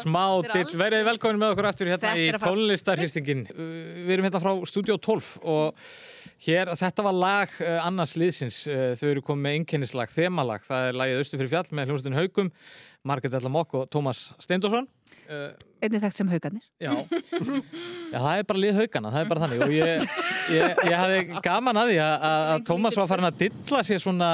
Smá dill. Verið velkomin með okkur aftur hérna í tónlistarhristingin. Við erum hérna frá Studio 12 og hér, þetta var lag uh, annars liðsins. Uh, Þau eru komið með einkennislag, þemalag. Það er lagið Östu fyrir fjall með hljómsveitin Haugum, Margrét Ellamokk og Tómas Steindorsson. Einnig þekkt sem haugarnir. Já. Já, það er bara lið haugana, það er bara þannig og ég, ég, ég hafði gaman að því að, að að Tómas var farin að dilla sér svona,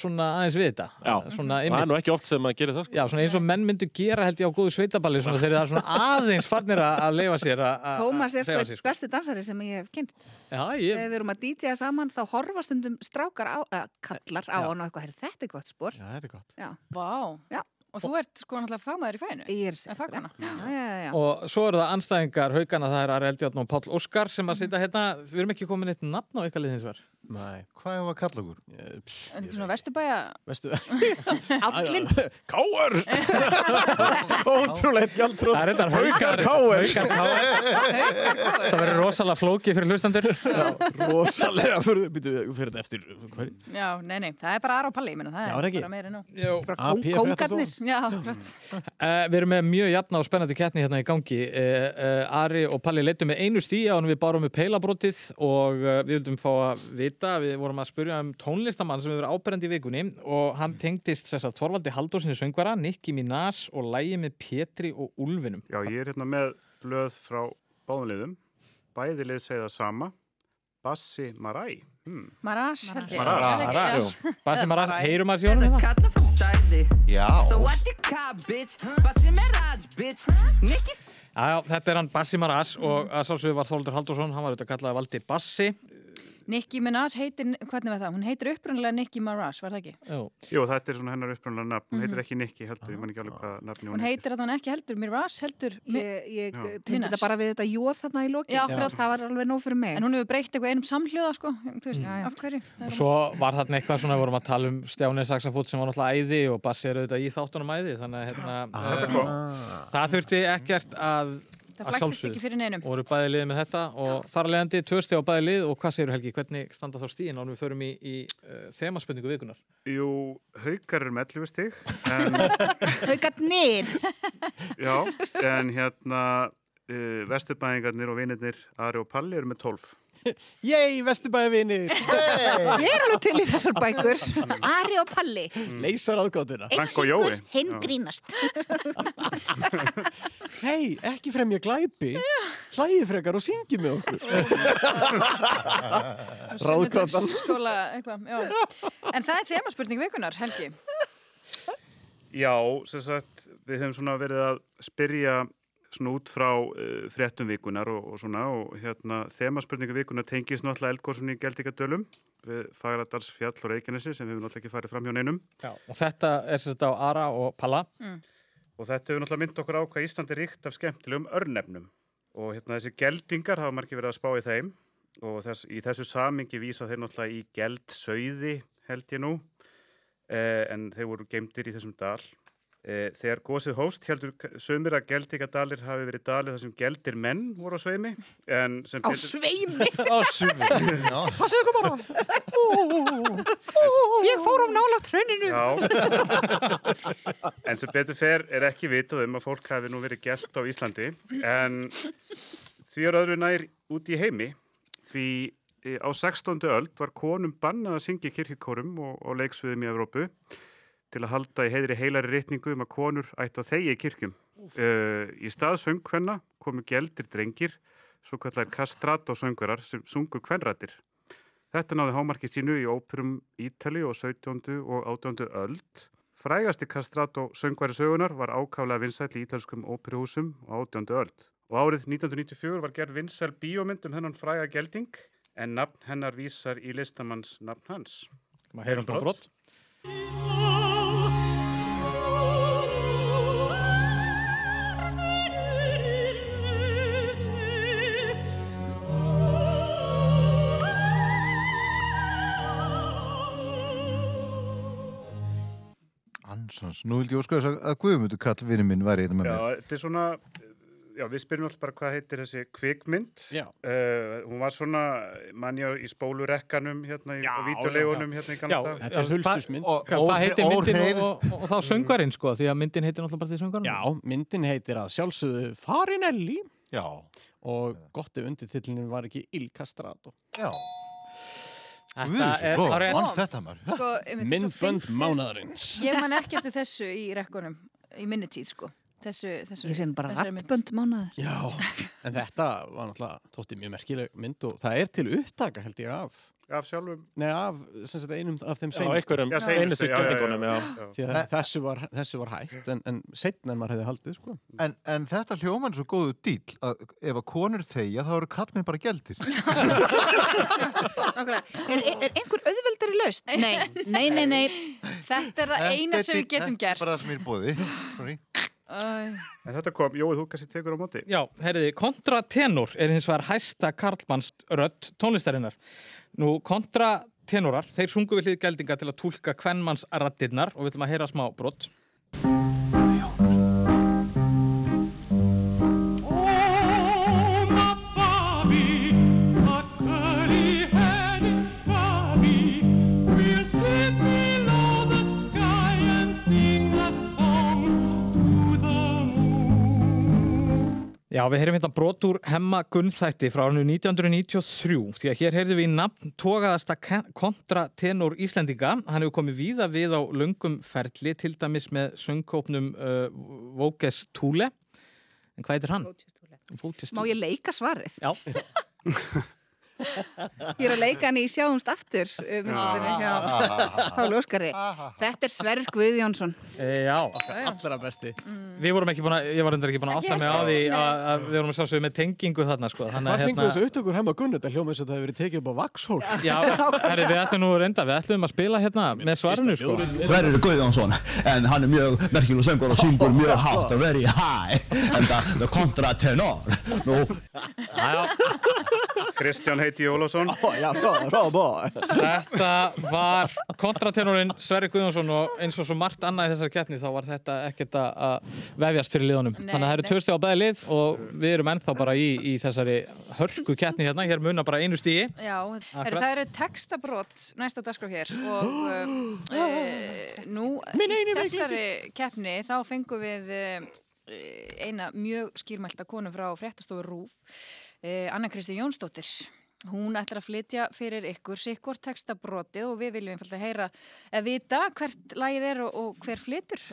svona aðeins við þetta Já. svona, Það er nú ekki oft sem maður gerir það, sko. já, svona eins og menn myndu gera held ég á góðu sveitaballi svona þegar það er svona aðeins farnir að að leifa sér að- að Tómas er að sko sig, sko. besti dansari sem ég hef kynnt. Já, ég, Þegar við erum að DJ-a saman þá horfa stundum strákar á, að kallar á hann og eitthvað, "Heyrðu, þetta er gott spór. Já, þetta er gott. Já, Vá. Og þú ert sko náttúrulega fagmaður í fæinu. ég er En fagmanna. Já, já, já, og svo eru það anstæðingar haugana, það er Ari Eldjárn og Páll Óskar sem að sitja hérna, við erum ekki komin eitt nafn á ykkar liðins var Nei. Hvað er að kalla okkur? Eh, En svona vesturbæja, Veistu? Állin, Káur! Ótrúleitt gjaldtrótt. Það er þetta haugar Káur Það verður rosalega flóki fyrir hlustandur Rosalega fyrir, fyrir þetta eftir hverju? já, nei, nei, það er bara Ara og Palli, ég minna, það Já, er ekki? bara meira nú. Rætt. Uh, við erum með mjög jafna og spennandi keppni hérna í gangi. Uh, uh, Ari og Palli leittum með einu stíja og við bárum með peilabrótið og uh, við vildum fá að vita, við vorum að spurja um tónlistamann sem hefur áberandi í vikunni og hann tengdist þess að Þorvaldi Haldósinni söngvara, Nicki Minaj og lægi með Pétri og Úlfinum. Já, ég er hérna með blöð frá báðunliðum. Bæði lið segja það sama. Bassi Marai. Hmm. Marás, held ég. Marás. Það? Basi Maras, heyrum að sjónum hérna? Kalla from Saturday. Já. So what the car, bitch? Bassi Mirage, bitch. Nicki's Já, já, þetta er hann Bassi Maras og að sálsögðu var Þorvaldur Halldórsson, hann var auðvitað kallaði Valdi Bassi. Nicki Minaj heitir, hvernig var það? Hún heitir upprunalega Nicki Maraj, var það ekki? Jú. Jú, þetta er svona hennar upprunnulega nafn. Hún heitir ekki Nikki heldur, ég man ekki alveg hvað nafni Hún hún heitir. heitir að hún ekki heldur Miraj, heldur... Mi- Ég, tengi Minaj. þetta bara við þetta jóð þarna í akkurat. Það var alveg nóg fyrir mig. En hún hefur breytt eitthvað einum samhljóða, sko. Þú veist, já. af hverju? Það Og svo var þarna eitthvað svona, við vorum að tala um Stjáni Saxafút sem var náttúrulega æði og Það flæktist ekki fyrir neinum. Og voru bæði liðið með þetta og þar að leiðandi tvö steg á bæði lið og hvað segir Helgi, hvernig standa þá stíðin ánum við förum í, í uh, þemaspurningu vikunar? Jú, haukar er með 11 stig. En, Haugarnir. já, en hérna uh, vesturbæðingarnir og vinirnir Ari og Palli eru með 12. Yey, vesturbæði vinir! Ég er alveg til í þessar bækur. Ari og Palli. Leysar. Frank og Jói. hinn grínast. Hei, ekki fremja glæpi. Hlæðið frekar og syngið með okkur. Ráðgátan. Skóla, eitthvað, já. En það er þemaspurning vikunar, Helgi. Já, sem sagt, við höfum svona verið að spyrja svona út frá uh, fréttum vikunar og, og svona og hérna þemaspurningu vikunar tengist náttúrulega eldgóðsunni í Geldingadölum við Fagradals fjall og Reykjanesi sem við höfum náttúrulega ekki farið fram hjá neinum Já. Og þetta er sagt á Ara og Palla. og þetta hefur náttúrulega mynd okkur á hvað Ísland er ríkt af skemmtilegum örnefnum og hérna þessi geldingar hafa margir verið að spá í þeim og þess, í þessu samingi vísa þeir náttúrulega í geldsauði held ég nú eh, en þeir voru geimdir í þessum dal þegar gósið hóst heldur sömur að geldingadalir hafi verið dalir þar sem geldir menn voru á sveimi Á sveimi. Á sumi. Já. Ég fór um nála tröninu. Já. en sem betur fer er ekki vitað um að fólk hafi nú verið gælt á Íslandi en því er öðru nær út í heimi því eh, á 16. öld var konum bannað að syngja kirkikórum og, og leiksviðum í Evrópu til að halda í heiðri heilari reytningu um að konur ættu að þegja í kirkjum. Uh, í stað söngkvenna komu geldir drengir, svo kallar kastrat og söngverar sem sungu kvenrættir. Þetta náði hámarki sínu í óperum Ítali og 17. og 18. öld. Frægasti söngværi sögunar var ákálega vinsæll í ítalskum óperuhúsum á 18. öld. Og árið 1994 var gerð vinsæl bíómynd um hennan fræga gelding en nafn hennar vísar í listamanns nafn hans. Maður heyrum bara brott. Ansons, nú vildi ég óska þess að, að Guðmundur kall vinnu minn væri hérna með Já, mér. þetta er svona, já við spyrjum alltaf bara hvað heitir þessi kvikmynd. Já. Uh, hún var svona, manja í spólurekkanum hérna í, á vídeolegunum hérna í Já, gamla dag. Þetta er hulstusmynd. Og- Hvað heitir myndin og, og, og þá söngvarinn sko, því að myndin heitir náttúrulega bara því söngvarinn. Já, myndin heitir að sjálfsögðu Farinelli Já, og gott ef undirtillinu var ekki Il Castrato. já. Er. Sko, fyndið- mánaðarins. Ég man ekki eftir þessu í rekkunum, í minni tíð, sko. Þessu, þessu, Ég sem bara rattbönd mánaðar. Já, en þetta var náttúrulega tótti mjög merkileg mynd og það er til upptaka held ég af. Af sjálfum. Nei, af sem sagt, einum af þeim Já, seinustu. einhverjum Já, seinustu, seinustu já, já, já, geldingunum, já. já. Því að þessu var, þessu var hægt en, en setna en maður hefði haldið, sko. En, en þetta hljóman er svo góðu dýl að ef að konur þegja þá eru kallmenn bara geldir. Nákvæmlega. Er, er einhver auðveldari laust? Nei, nei, nei, nei. Þetta er það eina sem við getum gert. er bara það sem er í bóði. En þetta kom, Jói, þú kannski tekur á móti. Já, herriði, kontratenor er hins vegar hæsta karlmanns rödd tónlistarinnar. Nú, kontratenorar, þeir sungu við hlið geldinga til að tólka kvennmanns rattirnar og við ætlum að heyra smá brott. Já, við heyrum hérna brot úr Hemma Gunnþætti frá árinu 1993 því að hér heyrðum við í nafn tókaðasta kontratenor Íslendinga. Hann hefur komið víða við á löngum ferli, til dæmis með söngkópnum uh, Vókes Túle. En hvað heitir hann? Vókes Má ég leika svarið? Já, Ég er að leika hann í sjáumst aftur um, hjá Páli Óskari. Þetta er Sverr Guðjónsson. e, já. Allra besti. Við vorum ekki búin að, ég var endur ekki búin að átta mig á því að, að við vorum að sjá með tengingu þarna, sko. Þannig að fengur þessu upptökur heima Gunn? Þetta eins og þetta hefur verið tekið upp á Vaxhól. Já, herri, við ætlum nú reynda, við ætlum að spila hérna með svarinu, sko. Sverrir Guðjónsson en hann er mjög merkileg söngur og syngur mjög hátt og very high en það er kontratenor Nú, Kristján heiti Jólásson. Þetta var kontratenorinn Sverri Guðjónsson og eins og svo margt annað í þessari keppni þá var þetta ekkert að- að vefjast fyrir liðunum. Nei, Þannig að það eru tvö stíð á bæði lið og við erum ennþá bara í, í þessari hörku keppni hérna. Hér munar bara einu stíði. Já, er, það eru textabrót næsta dagskrá hér og uh, uh, nú í þessari keppni þá fengum við uh, eina mjög skýrmælta konu frá fréttastofu Rúf, uh, Anna Kristi Jónsdóttir. Hún ætlar að flytja fyrir ykkur sikkur textabrótið og við viljum einfalda heyra að vita hvert lagið er og, og hver flytur?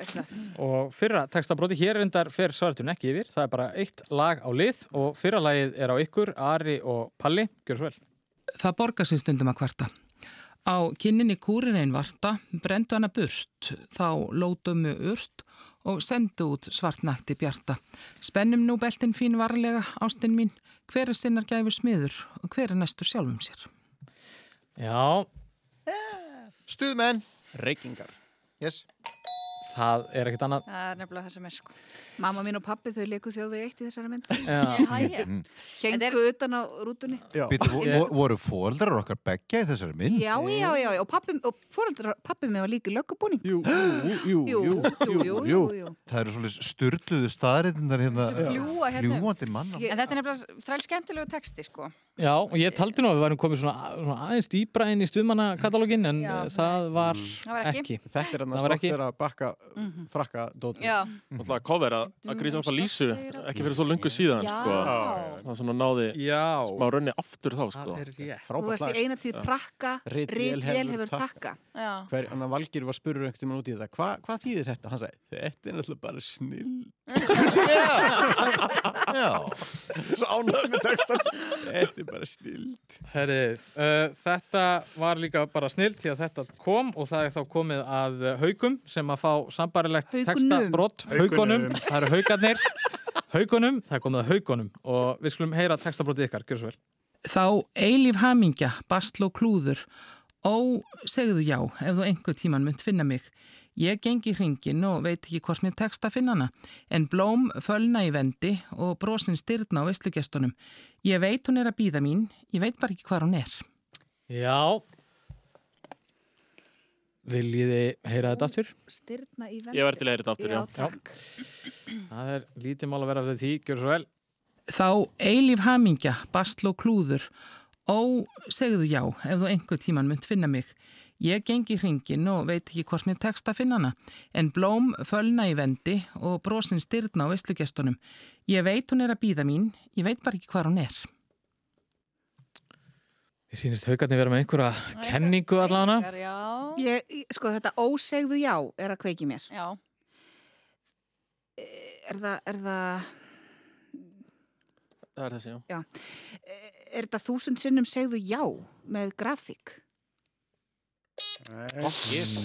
Og fyrra textabróti hér reyndar fer svartun ekki yfir. Það er bara eitt lag á lið og fyrra lagið er á ykkur, Ari og Palli. Gjör svo vel. Það borgar sér stundum að kvarta. Á kinninni kúrin einn varta, brendu hana burt, þá lótumu urt og sendu út svartnætti bjarta. Spennum nú beltin fín varlega, ástin mín, hver er sinnar gæfur smiður og hver er næstur sjálfum sér. Já, Stuðmenn. Reykingar. Yes. Það er ekkert annað Það er nefnilega það sem er sko. Mamma mín og pappi þau leiku þjóðu eitt í þessari mynd. Hengu utan á rútunni. Býtu, vo, voru fóldrar okkar beggja í þessari mynd? Já, já, já, já, og pappi, og fóreldrar, pappi mig var líka í löggubúning. Jú, jú, jú, jú, jú, jú, jú. Það eru svolítið styrluðu staðrindar hérna, Sem fljúga hérna. fljúandi mann En þetta er nefnilega þræl skemmtilegu texti sko. Já, og ég taldi nú að við værum komið svona, svona aðeins dýbra inn í stuðmannakatalógin en Já, það var, Það var ekki. ekki. Þetta er hann að stokk þeirra bakka Mhm. frakka dóti. Já. Náttúrulega cover að, að grísa náttúrulega lísu ekki fyrir svo lungu síðan Já. sko. það svona náði Já. smá raunni aftur þá sko. Það er rétt. Þú veist, í eina tíð prakka, ritvél hefur takka. Já. Hver annar Valgir var spurður einhvern tímann út í þetta Hva, hvað þýðir þetta? Hann sagði, þetta er náttúrulega bara snill Já Svo ánægð með textan Þetta er bara snill Herri, uh, þetta var líka bara snilt því að þetta kom og það er þá komið að haugum sem að fá sambarilegt textabrott. Haugunum, Haukunum. það eru haugarnir. Haugunum, það er komið að haugunum og við skulum heyra textabrottið ykkar, gjör svo vel. Þá eilíf hamingja, bastl og klúður. Ó, segðu já, ef þú einhver tíman mynd finna mig. Ég gengi hringin og veit ekki hvort mér tekst að finna hana. En blóm fölna í vendi og brosin styrna á veislugestunum. Ég veit hún er að býða mín, ég veit bara ekki hvað hún er. Já. Viljiði heyra þetta aftur? Styrna í vendi. Ég verð til að heyra þetta aftur, já. takk. Það er lítið mál að vera við því, gjör svo vel. Þá eilíf hamingja, bastl og klúður. Ó, segðu já, ef þú einhver tíman mynd finna mig. Ég gengi hringin og veit ekki hvort mér tekst að finna hana. En blóm fölna í vendi og brosin styrna á veislugestunum. Ég veit hún er að býða mín, ég veit bara ekki hvað hún er. Ég sýnist haugarnir vera með einhverja kenningu allavega. Já. Ég, sko, þetta ósegðu já er að kveiki mér. Já. Er það, er það, Það er þessi, já. já, er þetta þúsund sinnum segðu já með grafík?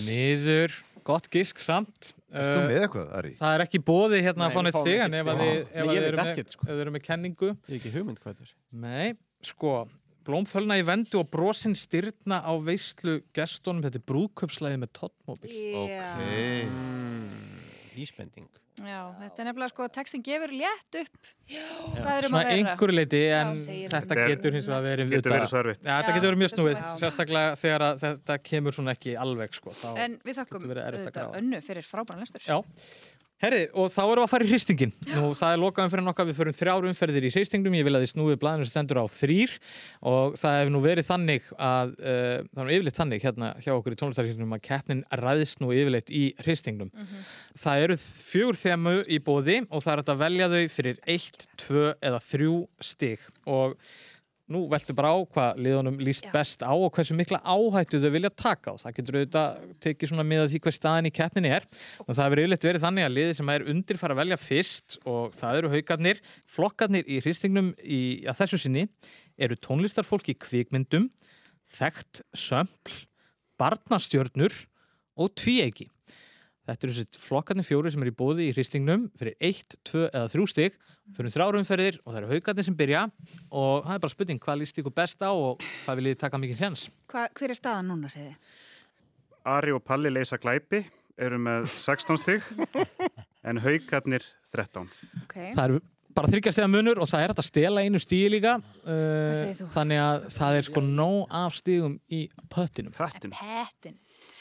Niður, gott gisk samt. Uh, með eitthvað, Ari? Það er ekki bóði hérna Nei, að fá neitt stig en sko. ef þið eru með kenningu Ég er ekki hugmynd hvað þetta er Nei, sko Blómfölna í vendu og brosin styrna á veislu gestunum Þetta er brúköpslæði með tóttmóbil Já. Íspending Já, þetta er nefnilega sko, textin gefur létt upp hvað er um Svona að vera. einhverju leiti en Já, þetta hann. getur hins vegar verið Getur auðvitað- verið svo erfitt. Já, þetta Já, getur verið mjög er snúið Sérstaklega þegar að þetta kemur svona ekki alveg sko þá... En við þakkum getur að önnu fyrir frábæran lestur. Já, herri, og þá erum við að fara í hristingin Nú, það er lokaðum fyrir nokkað, við förum þrjár umferðir í hristingnum. Ég vil að þið snúið blaðinu sem stendur á þrýr Og það hefur nú verið þannig að uh, Það er nú yfirleitt þannig hérna hjá okkur í tónlistarhristingnum Að keppnin ræðist nú yfirleitt í hristingnum. Það eru fjögur þemu í bóði Og það er að velja þau fyrir eitt, tvö eða þrjú stig. Og nú veltu bara á hvað liðunum líst best á og hversu mikla áhættu þau vilja taka á. Það getur auðvitað tekið svona með því hver staðin í keppninni er og það hefur yfirleitt verið þannig að liði sem er undir fara að velja fyrst og það eru haugarnir, flokkarnir í hristingnum í að þessu sinni eru tónlistarfólk í kvikmyndum, þekkt sömpl, barnastjörnur og tvíegi. Þetta eru þessi flokkarnir fjóri sem er í bóði í hristingnum fyrir eitt, tvö eða þrjú stig fyrir þrjárumferðir og það eru haugarnir sem byrja og það er bara spurning hvað líst ykkur best á og hvað viljið þið taka mikið séns? Hva, hver er staðan núna, segði? Ari og Palli leysa glæpi, eru með 16 stig, en haugarnir 13. Okay. Það eru bara þryggjastega munur og það er hægt að stela einu stíi líka uh, þannig að það er sko nóg af stígum í pöttinum. Pöttin.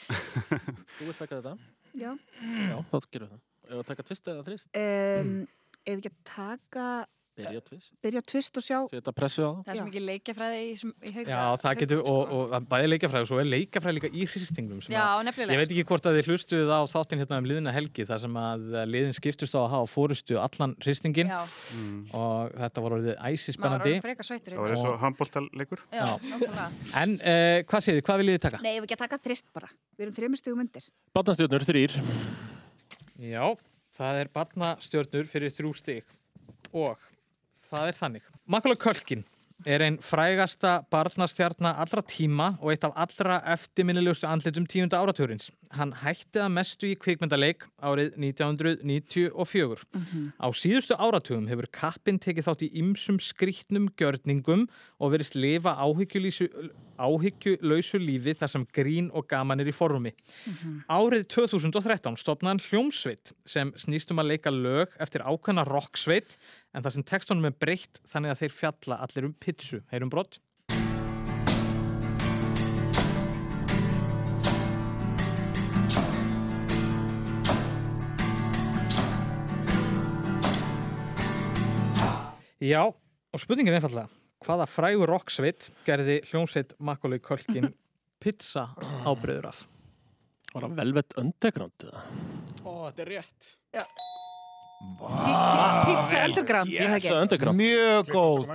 Þú vilt taka þetta? Já. Já, þá gerum við það. Ef að taka tvist eða þrist? Um, ef ekki að taka, Byrja tvist. byrja tvist og sjá. Setja pressu á það. Það er svo mikið leikjafræði í, í hauka. Já, það getur, og, og það er bæði leikjafræði og svo er leikjafræði líka í hristingnum. sem Já, nefnilega. Ég veit ekki hvort að þið hlustuð á þáttinn hérna um liðina helgi þar sem að liðin skiptust á að hafa fórustu allan hristingin Já. og þetta var orðið æsi spennandi. orðinn frekar sveittur. Það var eins og handbóltaleikur. Já, nákvæmlega. En uh, hvað séð þið, hvað viljið þið taka? Nei, ef ekki að taka þrist bara. Við erum þreymur stugum undir. Barnastjórnur þrýr. Já, það er barnastjörnur fyrir þrjú stig og það er þannig. Makkulega Kölkin er einn frægasta barnastjarnar allra tíma og eitt af allra eftirminnilegustu andlitum tíunda áratugurins. Hann hætti að mestu í kvikmyndaleik árið 1994. Á síðustu áratugum hefur kappinn tekið þátt í ymsum skrýtnum gjörningum og verist lifa áhyggjulausu lífi þar sem grín og gaman er í forrumi. Árið 2013 stopnaði hann hljómsveit sem snýst um að leika lög eftir ákveðna rocksveit en þar sem textunum er breytt þannig að þeir fjalla allir um pitsu. Heyrum brott. Já, og spurningin er einfallega, hvaða frægur rocksveit gerði hljómsveit Macaulay Culkin pizza ábreyður af? Var það Velvet Underground eða? Ó, þetta er rétt. Já. Pizza Underground, Pizza ekki. Underground. Mjög góð.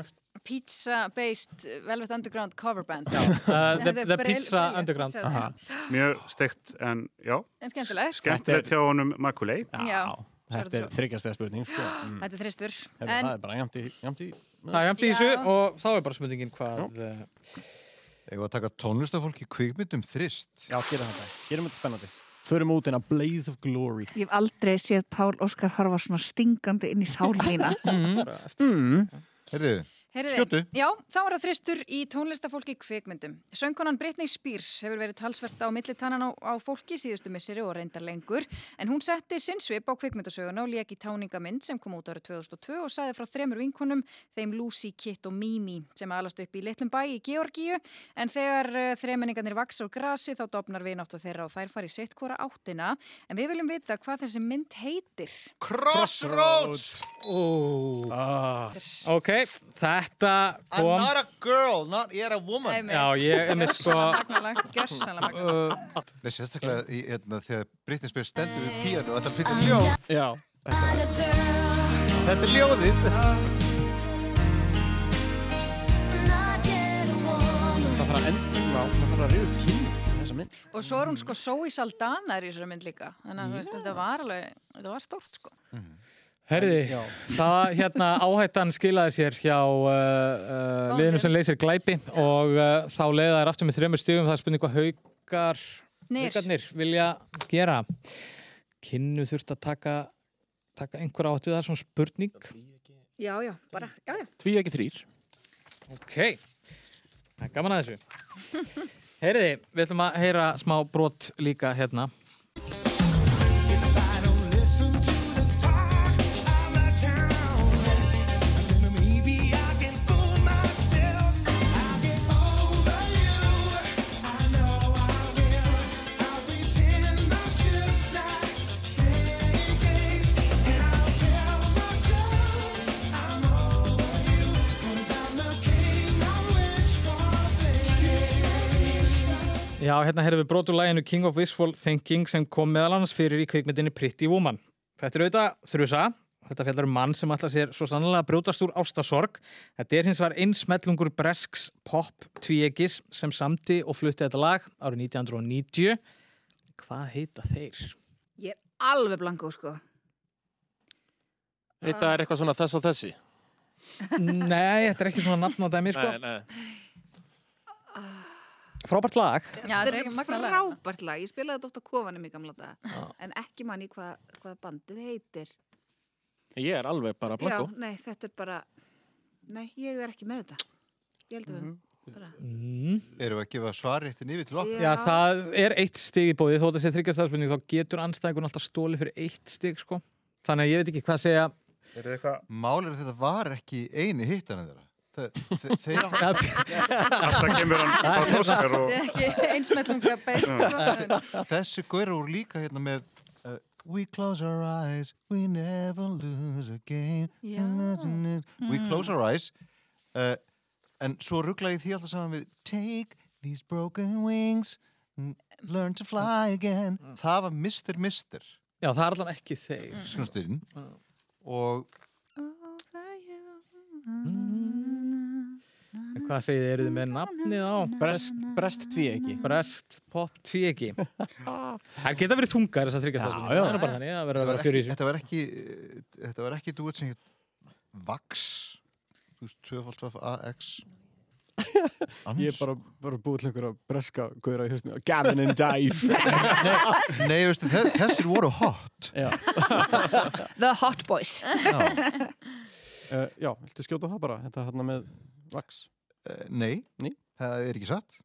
Pizza-based Velvet Underground cover band. Uh, the, er the Pizza. Underground. Pizza Aha. Mjög steikt en já, En skemmtilegt. skemmtilegt hjá honum Makulei. Já. Þetta er þryggjastega spurning, sko. Mm. Þetta er þristur. Það er bara jamt í. Það er jæmt í þessu og þá er bara spurningin hvað... Uh, Eða að taka tónlistafólk í kvikmyndum þrist. Já, gerum þetta. Gerum þetta spennandi. Förum út inn á Blaze of Glory. Ég hef aldrei séð Pál Óskar horfa svona stingandi inn í sál mína. Mm. Herðu, Skjótu. Já, þá er það þristur í tónlistafólki í kvikmyndum. Söngkonan Britney Spears hefur verið talsvert á millitannan á, á fólki síðustu misseri og reyndar lengur, en hún setti sinnsvip á kvikmyndasöguna og lék í táningamynd sem kom út árið 2002 og saði frá þremur vinkonum, þeim Lucy, Kit og Mimi, sem alast upp í litlum bæ í Georgíu, en þegar uh, þremenningarnir vaks á grasi þá dopnar vináttu þeirra og þær fari sitt hvora áttina, en við viljum vita hvað þessi mynd heitir. Crossroads! Ah. ok, þetta I'm kom... not a girl, not yet a woman. Einmitt. Já, ég er með sko... Uh, Nei, sérstaklega í, hérna, þegar Britney Spears stendur við píanu og þetta fyrir ljóð. Já. Þetta er ljóðið. Það þarf að enda, já, það þarf að riða kynni. Og svo er hún sko Zoe Saldana er í þessari mynd líka. Þannig að þetta var alveg, þetta var stórt sko. Herði, Já. það hérna áhættan skilaði sér hjá uh, uh, liðinu sem leysir glæpi og uh, þá leiða þær aftur með þremur stigum. Það er spurning hvað haukar, Nýr. haukarnir vilja gera. Kynnu þurft að taka, taka einhver áttu það er svona spurning. Já, já, bara, já, já. Tví ekki þrýr. Ok, það er gaman að þessu. Heyriði, við ætlum að heyra smá brot líka hérna. Já, hérna heyrðum við brot úr læginu King of Wishful Thinking sem kom meðal annars fyrir í kvikmyndinni Pretty Woman. Þetta er auðvitað þrjusa, þetta fjallar um mann sem ætla sér svo sannlega brjótast úr ástasorg. Þetta er hins vegar einsmellungur Bresks pop tvíegis sem samti og flutti þetta lag árið 1990. Hvað heita þeir? Ég er alveg blanko, sko. Þetta er eitthvað svona þess og þessi. Nei, þetta er ekki svona nafn á dæmi, sko. Nei, nei. Frábært lag. Já, þetta er frábært lag. Ég spilaði þetta ofta kofanum í gamla daga. En ekki mann í hvað, hvað bandið heitir. Ég er alveg bara Já, blanko. nei, þetta er bara... Nei, ég er ekki með þetta. Ég held að við... Bara... Mm. Erum við að gefa svarréttin yfir til okkur? Já, það er eitt stig í bóði, þó þetta sé þryggjastafsbyrning, þá getur anstæðingun alltaf stóli fyrir eitt stig, sko. Þannig að ég veit ekki hvað segja. Þetta eitthvað? Málið er að þetta var ekki eini hittan þeirra. Þe- þe- Þeir Alltaf kemur hann á Óskar og... Er einsmellunga beist. sko. Þessi góður voru líka hérna með uh, We close our eyes, we never lose a game Já. Imagine it. We Mm. close our eyes uh, En svo ruggla ég því alltaf saman við Take these broken wings Learn to fly again Það var Mr. Mister Já, það er allan ekki þeir. Snústurinn Og En Hvað segið þið, eru þið með nafnið á? Brest, brest tvíegi. Brest pop tvíegi. Það geta verið þungar þessar þryggjastafsbyrning. Já, já. Það er bara þannig, það verður að vera var fjör í þessu. þetta var ekki, þetta var ekki duet sem hétt Vax þú veist, 2x Ég er bara, bara búið til einhverja breska guðra í hausnum Gavin and Dive Nei, veistu, þe- þessir voru hot The Hot Boys Já, uh, já viltu skjóta það bara Þetta hérna með vax Nei, Nei. það er ekki satt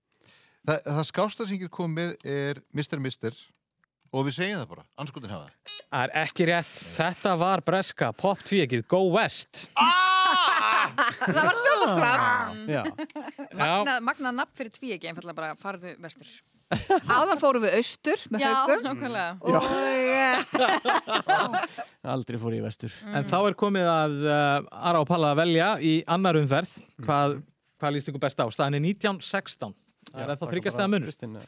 Það, það skásta sem ég get komið er Mr. Mister og við segjum það bara, anskotin hafa það er ekki rétt. Þetta var breska pop tvíekið Go West. Það var Magnað magna nafn fyrir tví ekki, einfallega bara farðu vestur. Áðan fórum við austur með Já, haugum nákvæmlega. og eh, aldrei fór ég í vestur En þá er komið að uh, Ara og Palla að velja í annar umferð hvað, hvað líst ykkur best á. Staðin er 1916. Það er ennþá þryggjast að munur. Eða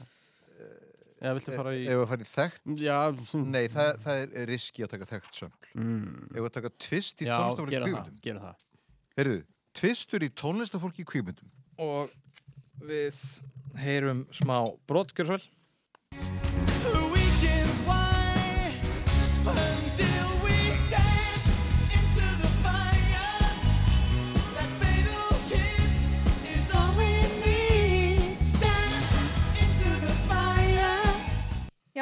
Eða viltu fara í Ef við farið þekkt, Já, nei, það, það er riski að taka þekkt söml mm. Ef við taka tvist í já tónlistafólki í það, kvíkmyndum gera það Heyrðu, tvistur í tónlistafólki í kvíkmyndum Og við heyrum smá brotgjörsvel.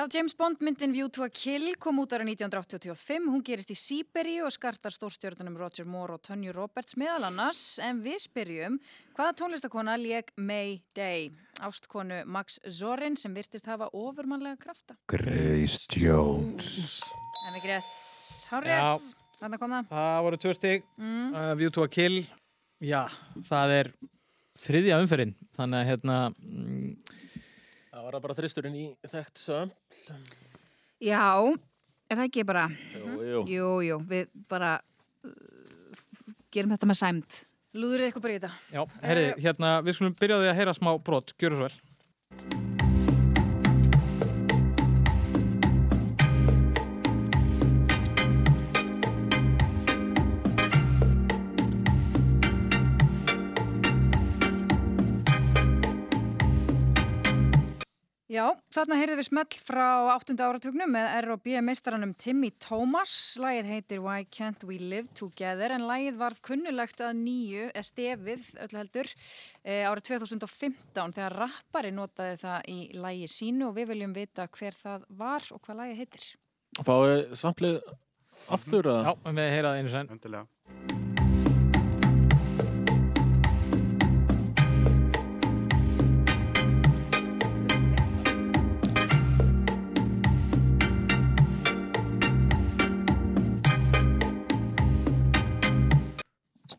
Já, James Bond myndin View to a Kill kom út ára 1985. Hún gerist í Sýberíu og skartar stórstjörnunum Roger Moore og Tonju Roberts meðal annars. En við spyrjum, hvaða tónlistakona leik May Day? Ástkonu Max Zorin sem virtist hafa ofurmannlega krafta. Grace Jones En við greitt, hár rétt. Þannig kom það. Það voru tvö stig. Mm. Uh, View to a Kill. Já, það er þriðja umferðin. Þannig að hérna... Mm, Það var bara þristurinn í þekkt söml. Já, er það ekki bara Jú, jú. Jú, jú, við bara uh, gerum þetta með sæmt Lúðrið eitthvað bara í þetta. já, herri, hérna, við skulum byrjaði að heyra smá brot. Gjöru svo vel. Já, þarna heyrðum við smell frá 8. áratugnum með R&B meistaranum Timmy Thomas. Lægið heitir Why Can't We Live Together en lægið var kunnulegt að nýju, eða stefið öllu heldur, e, árið 2015 þegar rappari notaði það í lægi sínu og við viljum vita hver það var og hvað lægið heitir. Fáið samplið aftur að... Já, við heyraði einu sen. Endilega.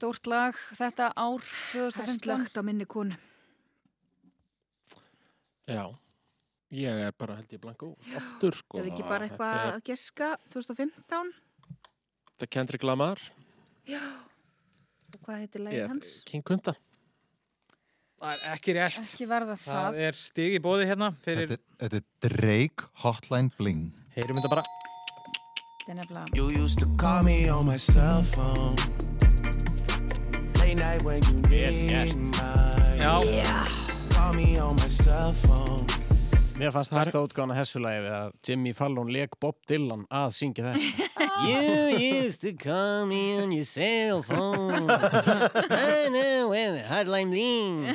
Stórt lag þetta ár Það er 2015. slögt á minni konu Já. Ég er bara held ég blanku aftur sko. Ef ekki bara eitthvað að geska 2015 er- Þetta er Kendrick Lamar. Já Og hvað heitir er hans? King Kunta. Það er ekki rétt. Ekki verða það. Það er stig í bóði hérna fyrir... Þetta, þetta er Drake Hotline Bling Heyrum þetta bara. Þetta er nefnilega... Late night when you need my. Call me on my cell phone. Mér fannst hæsta útgána hessulægi þegar Jimmy Fallon leik Bob Dylan að syngja þetta. You used to call me on your cell phone. I know where the hotline bling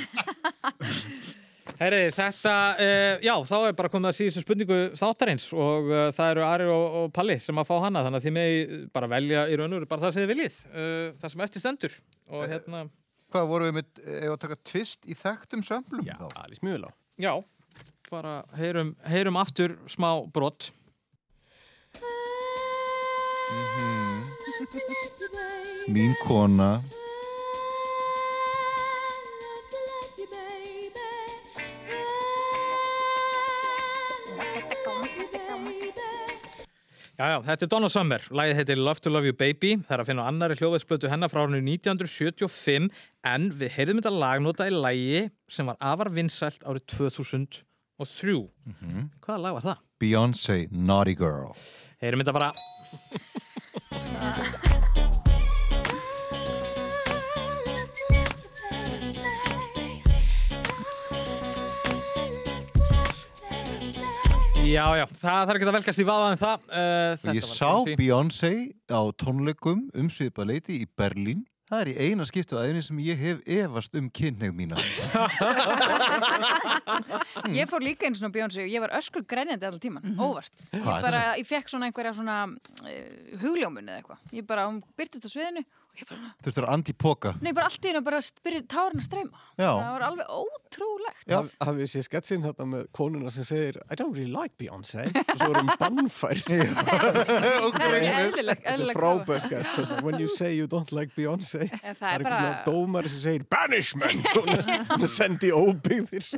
Herri, þetta, uh, já, þá er bara komið að síðustu spurningu þáttarins og uh, það eru Ari og, og Palli sem að fá hana þannig að þið með bara velja í raun og veru bara það sem þið viljið, uh, það sem eftir stendur og hérna, Hvað vorum við með, ef að taka tvist í þekktum sömlum Já, þá? alveg smjöla já, bara heyrum, heyrum aftur smá brot. Mín kona Já, já, þetta er Donna Summer, lagið heitir Love to Love You Baby, það er að finna á annari hljóðveitsblötu hennar frá árinu 1975 en við heyrðum þetta lag notað í lagi sem var afar vinsælt árið 2003. Hvaða lag var það? Beyoncé Naughty Girl Heyrum þetta bara. Já, já, það þarf ekki að velkast í vafa en það. Uh, ég sá Beyoncé á tónleikum um svipa leiti í Berlín Það er í eina skiptu aðeins sem ég hef efast um kynneið mína. Ég fór líka eins og Bjónsi og ég var öskur grænjandi allan tíman, óvart. Ég, Hvað er bara, ég fekk svona einhverja svona uh, hugljómun eða eitthvað. Ég bara, hún byrtist á sviðinu ég Þurftur að anti-póka. nei, bara allt í hennu bara byrja tárna að streyma. Já. Það var alveg ótrúlegt. Haf, hafið séð sketsin þetta með konuna sem segir I don't really like Beyoncé. Og svo erum bannfær Það er ekki eðlileg, Þetta er frábæð skets þetta, When you say you don't like Beyoncé. Það Það er er bara- dómari sem segir Banishment. Og hún er- hún er sendi óbyggðir.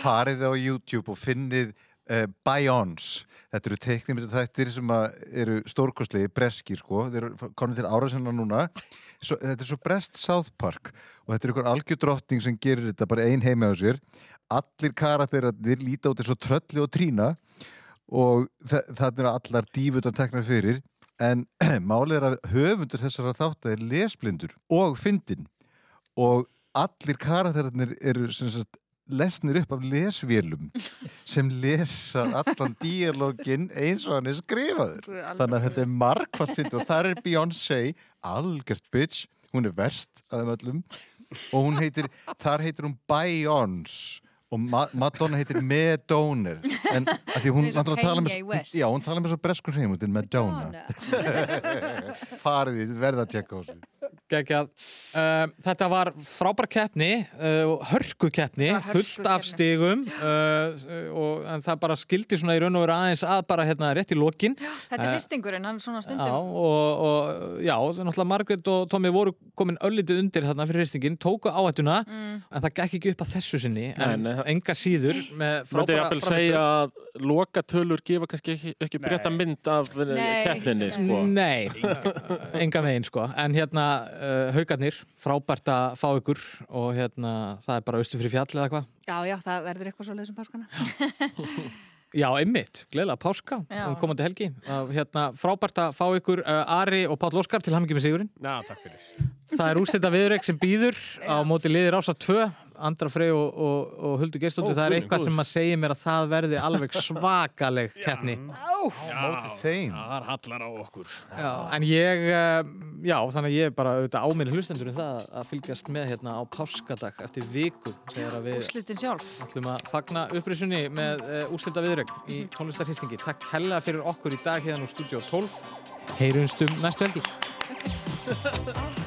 Farið á YouTube og finnið uh, Beyonce. Þetta eru teiknimita þættir sem að eru stórkostlegi, breskir sko. Þeir eru komin til ára sinna núna. Svo, þetta er svo brest South Park og þetta er ykkur algjör drottning sem gerir þetta bara ein heimi á sér. Allir karakterir líta út eins og trölli og trína og það eru allar dífutan teknar fyrir en málið er að höfundur þessara þátt er lesblindur og fyndin og allir karakterarnir eru sagt, lesnir upp af lesvélum sem lesa allan díalógin eins og hann er skrifaður. Þannig að þetta er margfald fyndið og þar er Beyoncé algjört bitch, hún er verst að þeim öllum. Og hún heitir þar heitir hún Beyoncé og Ma Madonna heitir Madonna en að því hún náttúrulega tala með já, hún tala með svo breskur hreim, hún er Madonna. Farið í, verða að tjekka á þessu Geggjað. Uh, þetta var frábær keppni, uh, hörku keppni, fullt af stigum uh, og, en það bara skildi svona í raun og veru aðeins að bara hérna rétt í lokin. Þetta er hristingurinn, hann svona Já, stundum. og, og já, það er náttúrulega Margrét og Tommy voru komin öllítið undir þarna fyrir hristingin, tóku áhættuna Mm. en það gekk ekki upp að þessu sinni en Nei, nei. enga síður með frábæra jafnvel segja að lokatölur gefa kannski ekki, ekki breyta mynd af eh, keppninni, sko. Nei, enga megin sko en hérna uh, haugarnir frábært að fá ykkur og hérna það er bara austu fyrir fjall eða hvað Já, já, það verður eitthvað svo leiðisum páskana. Já, einmitt, gleðilega páska Já. um komandi helgi. Uh, hérna, frábært að fá ykkur uh, Ari og Páll Óskar til hamingi með sigurinn. Já, takk fyrir. Það er úrstætta viðreik sem býður á móti liðir ása 2 Andra Frey og, og, og Huldu Gerstóttur það er eitthvað sem að segja mér að það verði alveg svakaleg keppni. Móti þeim. Það hallar á okkur. Já, En ég, uh, já, þannig að ég er bara auðvitað áminni hlustendur um það að fylgjast með hérna á páskadag eftir viku þegar að við ætlum að fagna upprisunni með uh, úrslita viðrögg í tónlistarhistingi. Takk hella fyrir okkur í dag hérna úr Studio 12. Heyrumstum næstu helgi.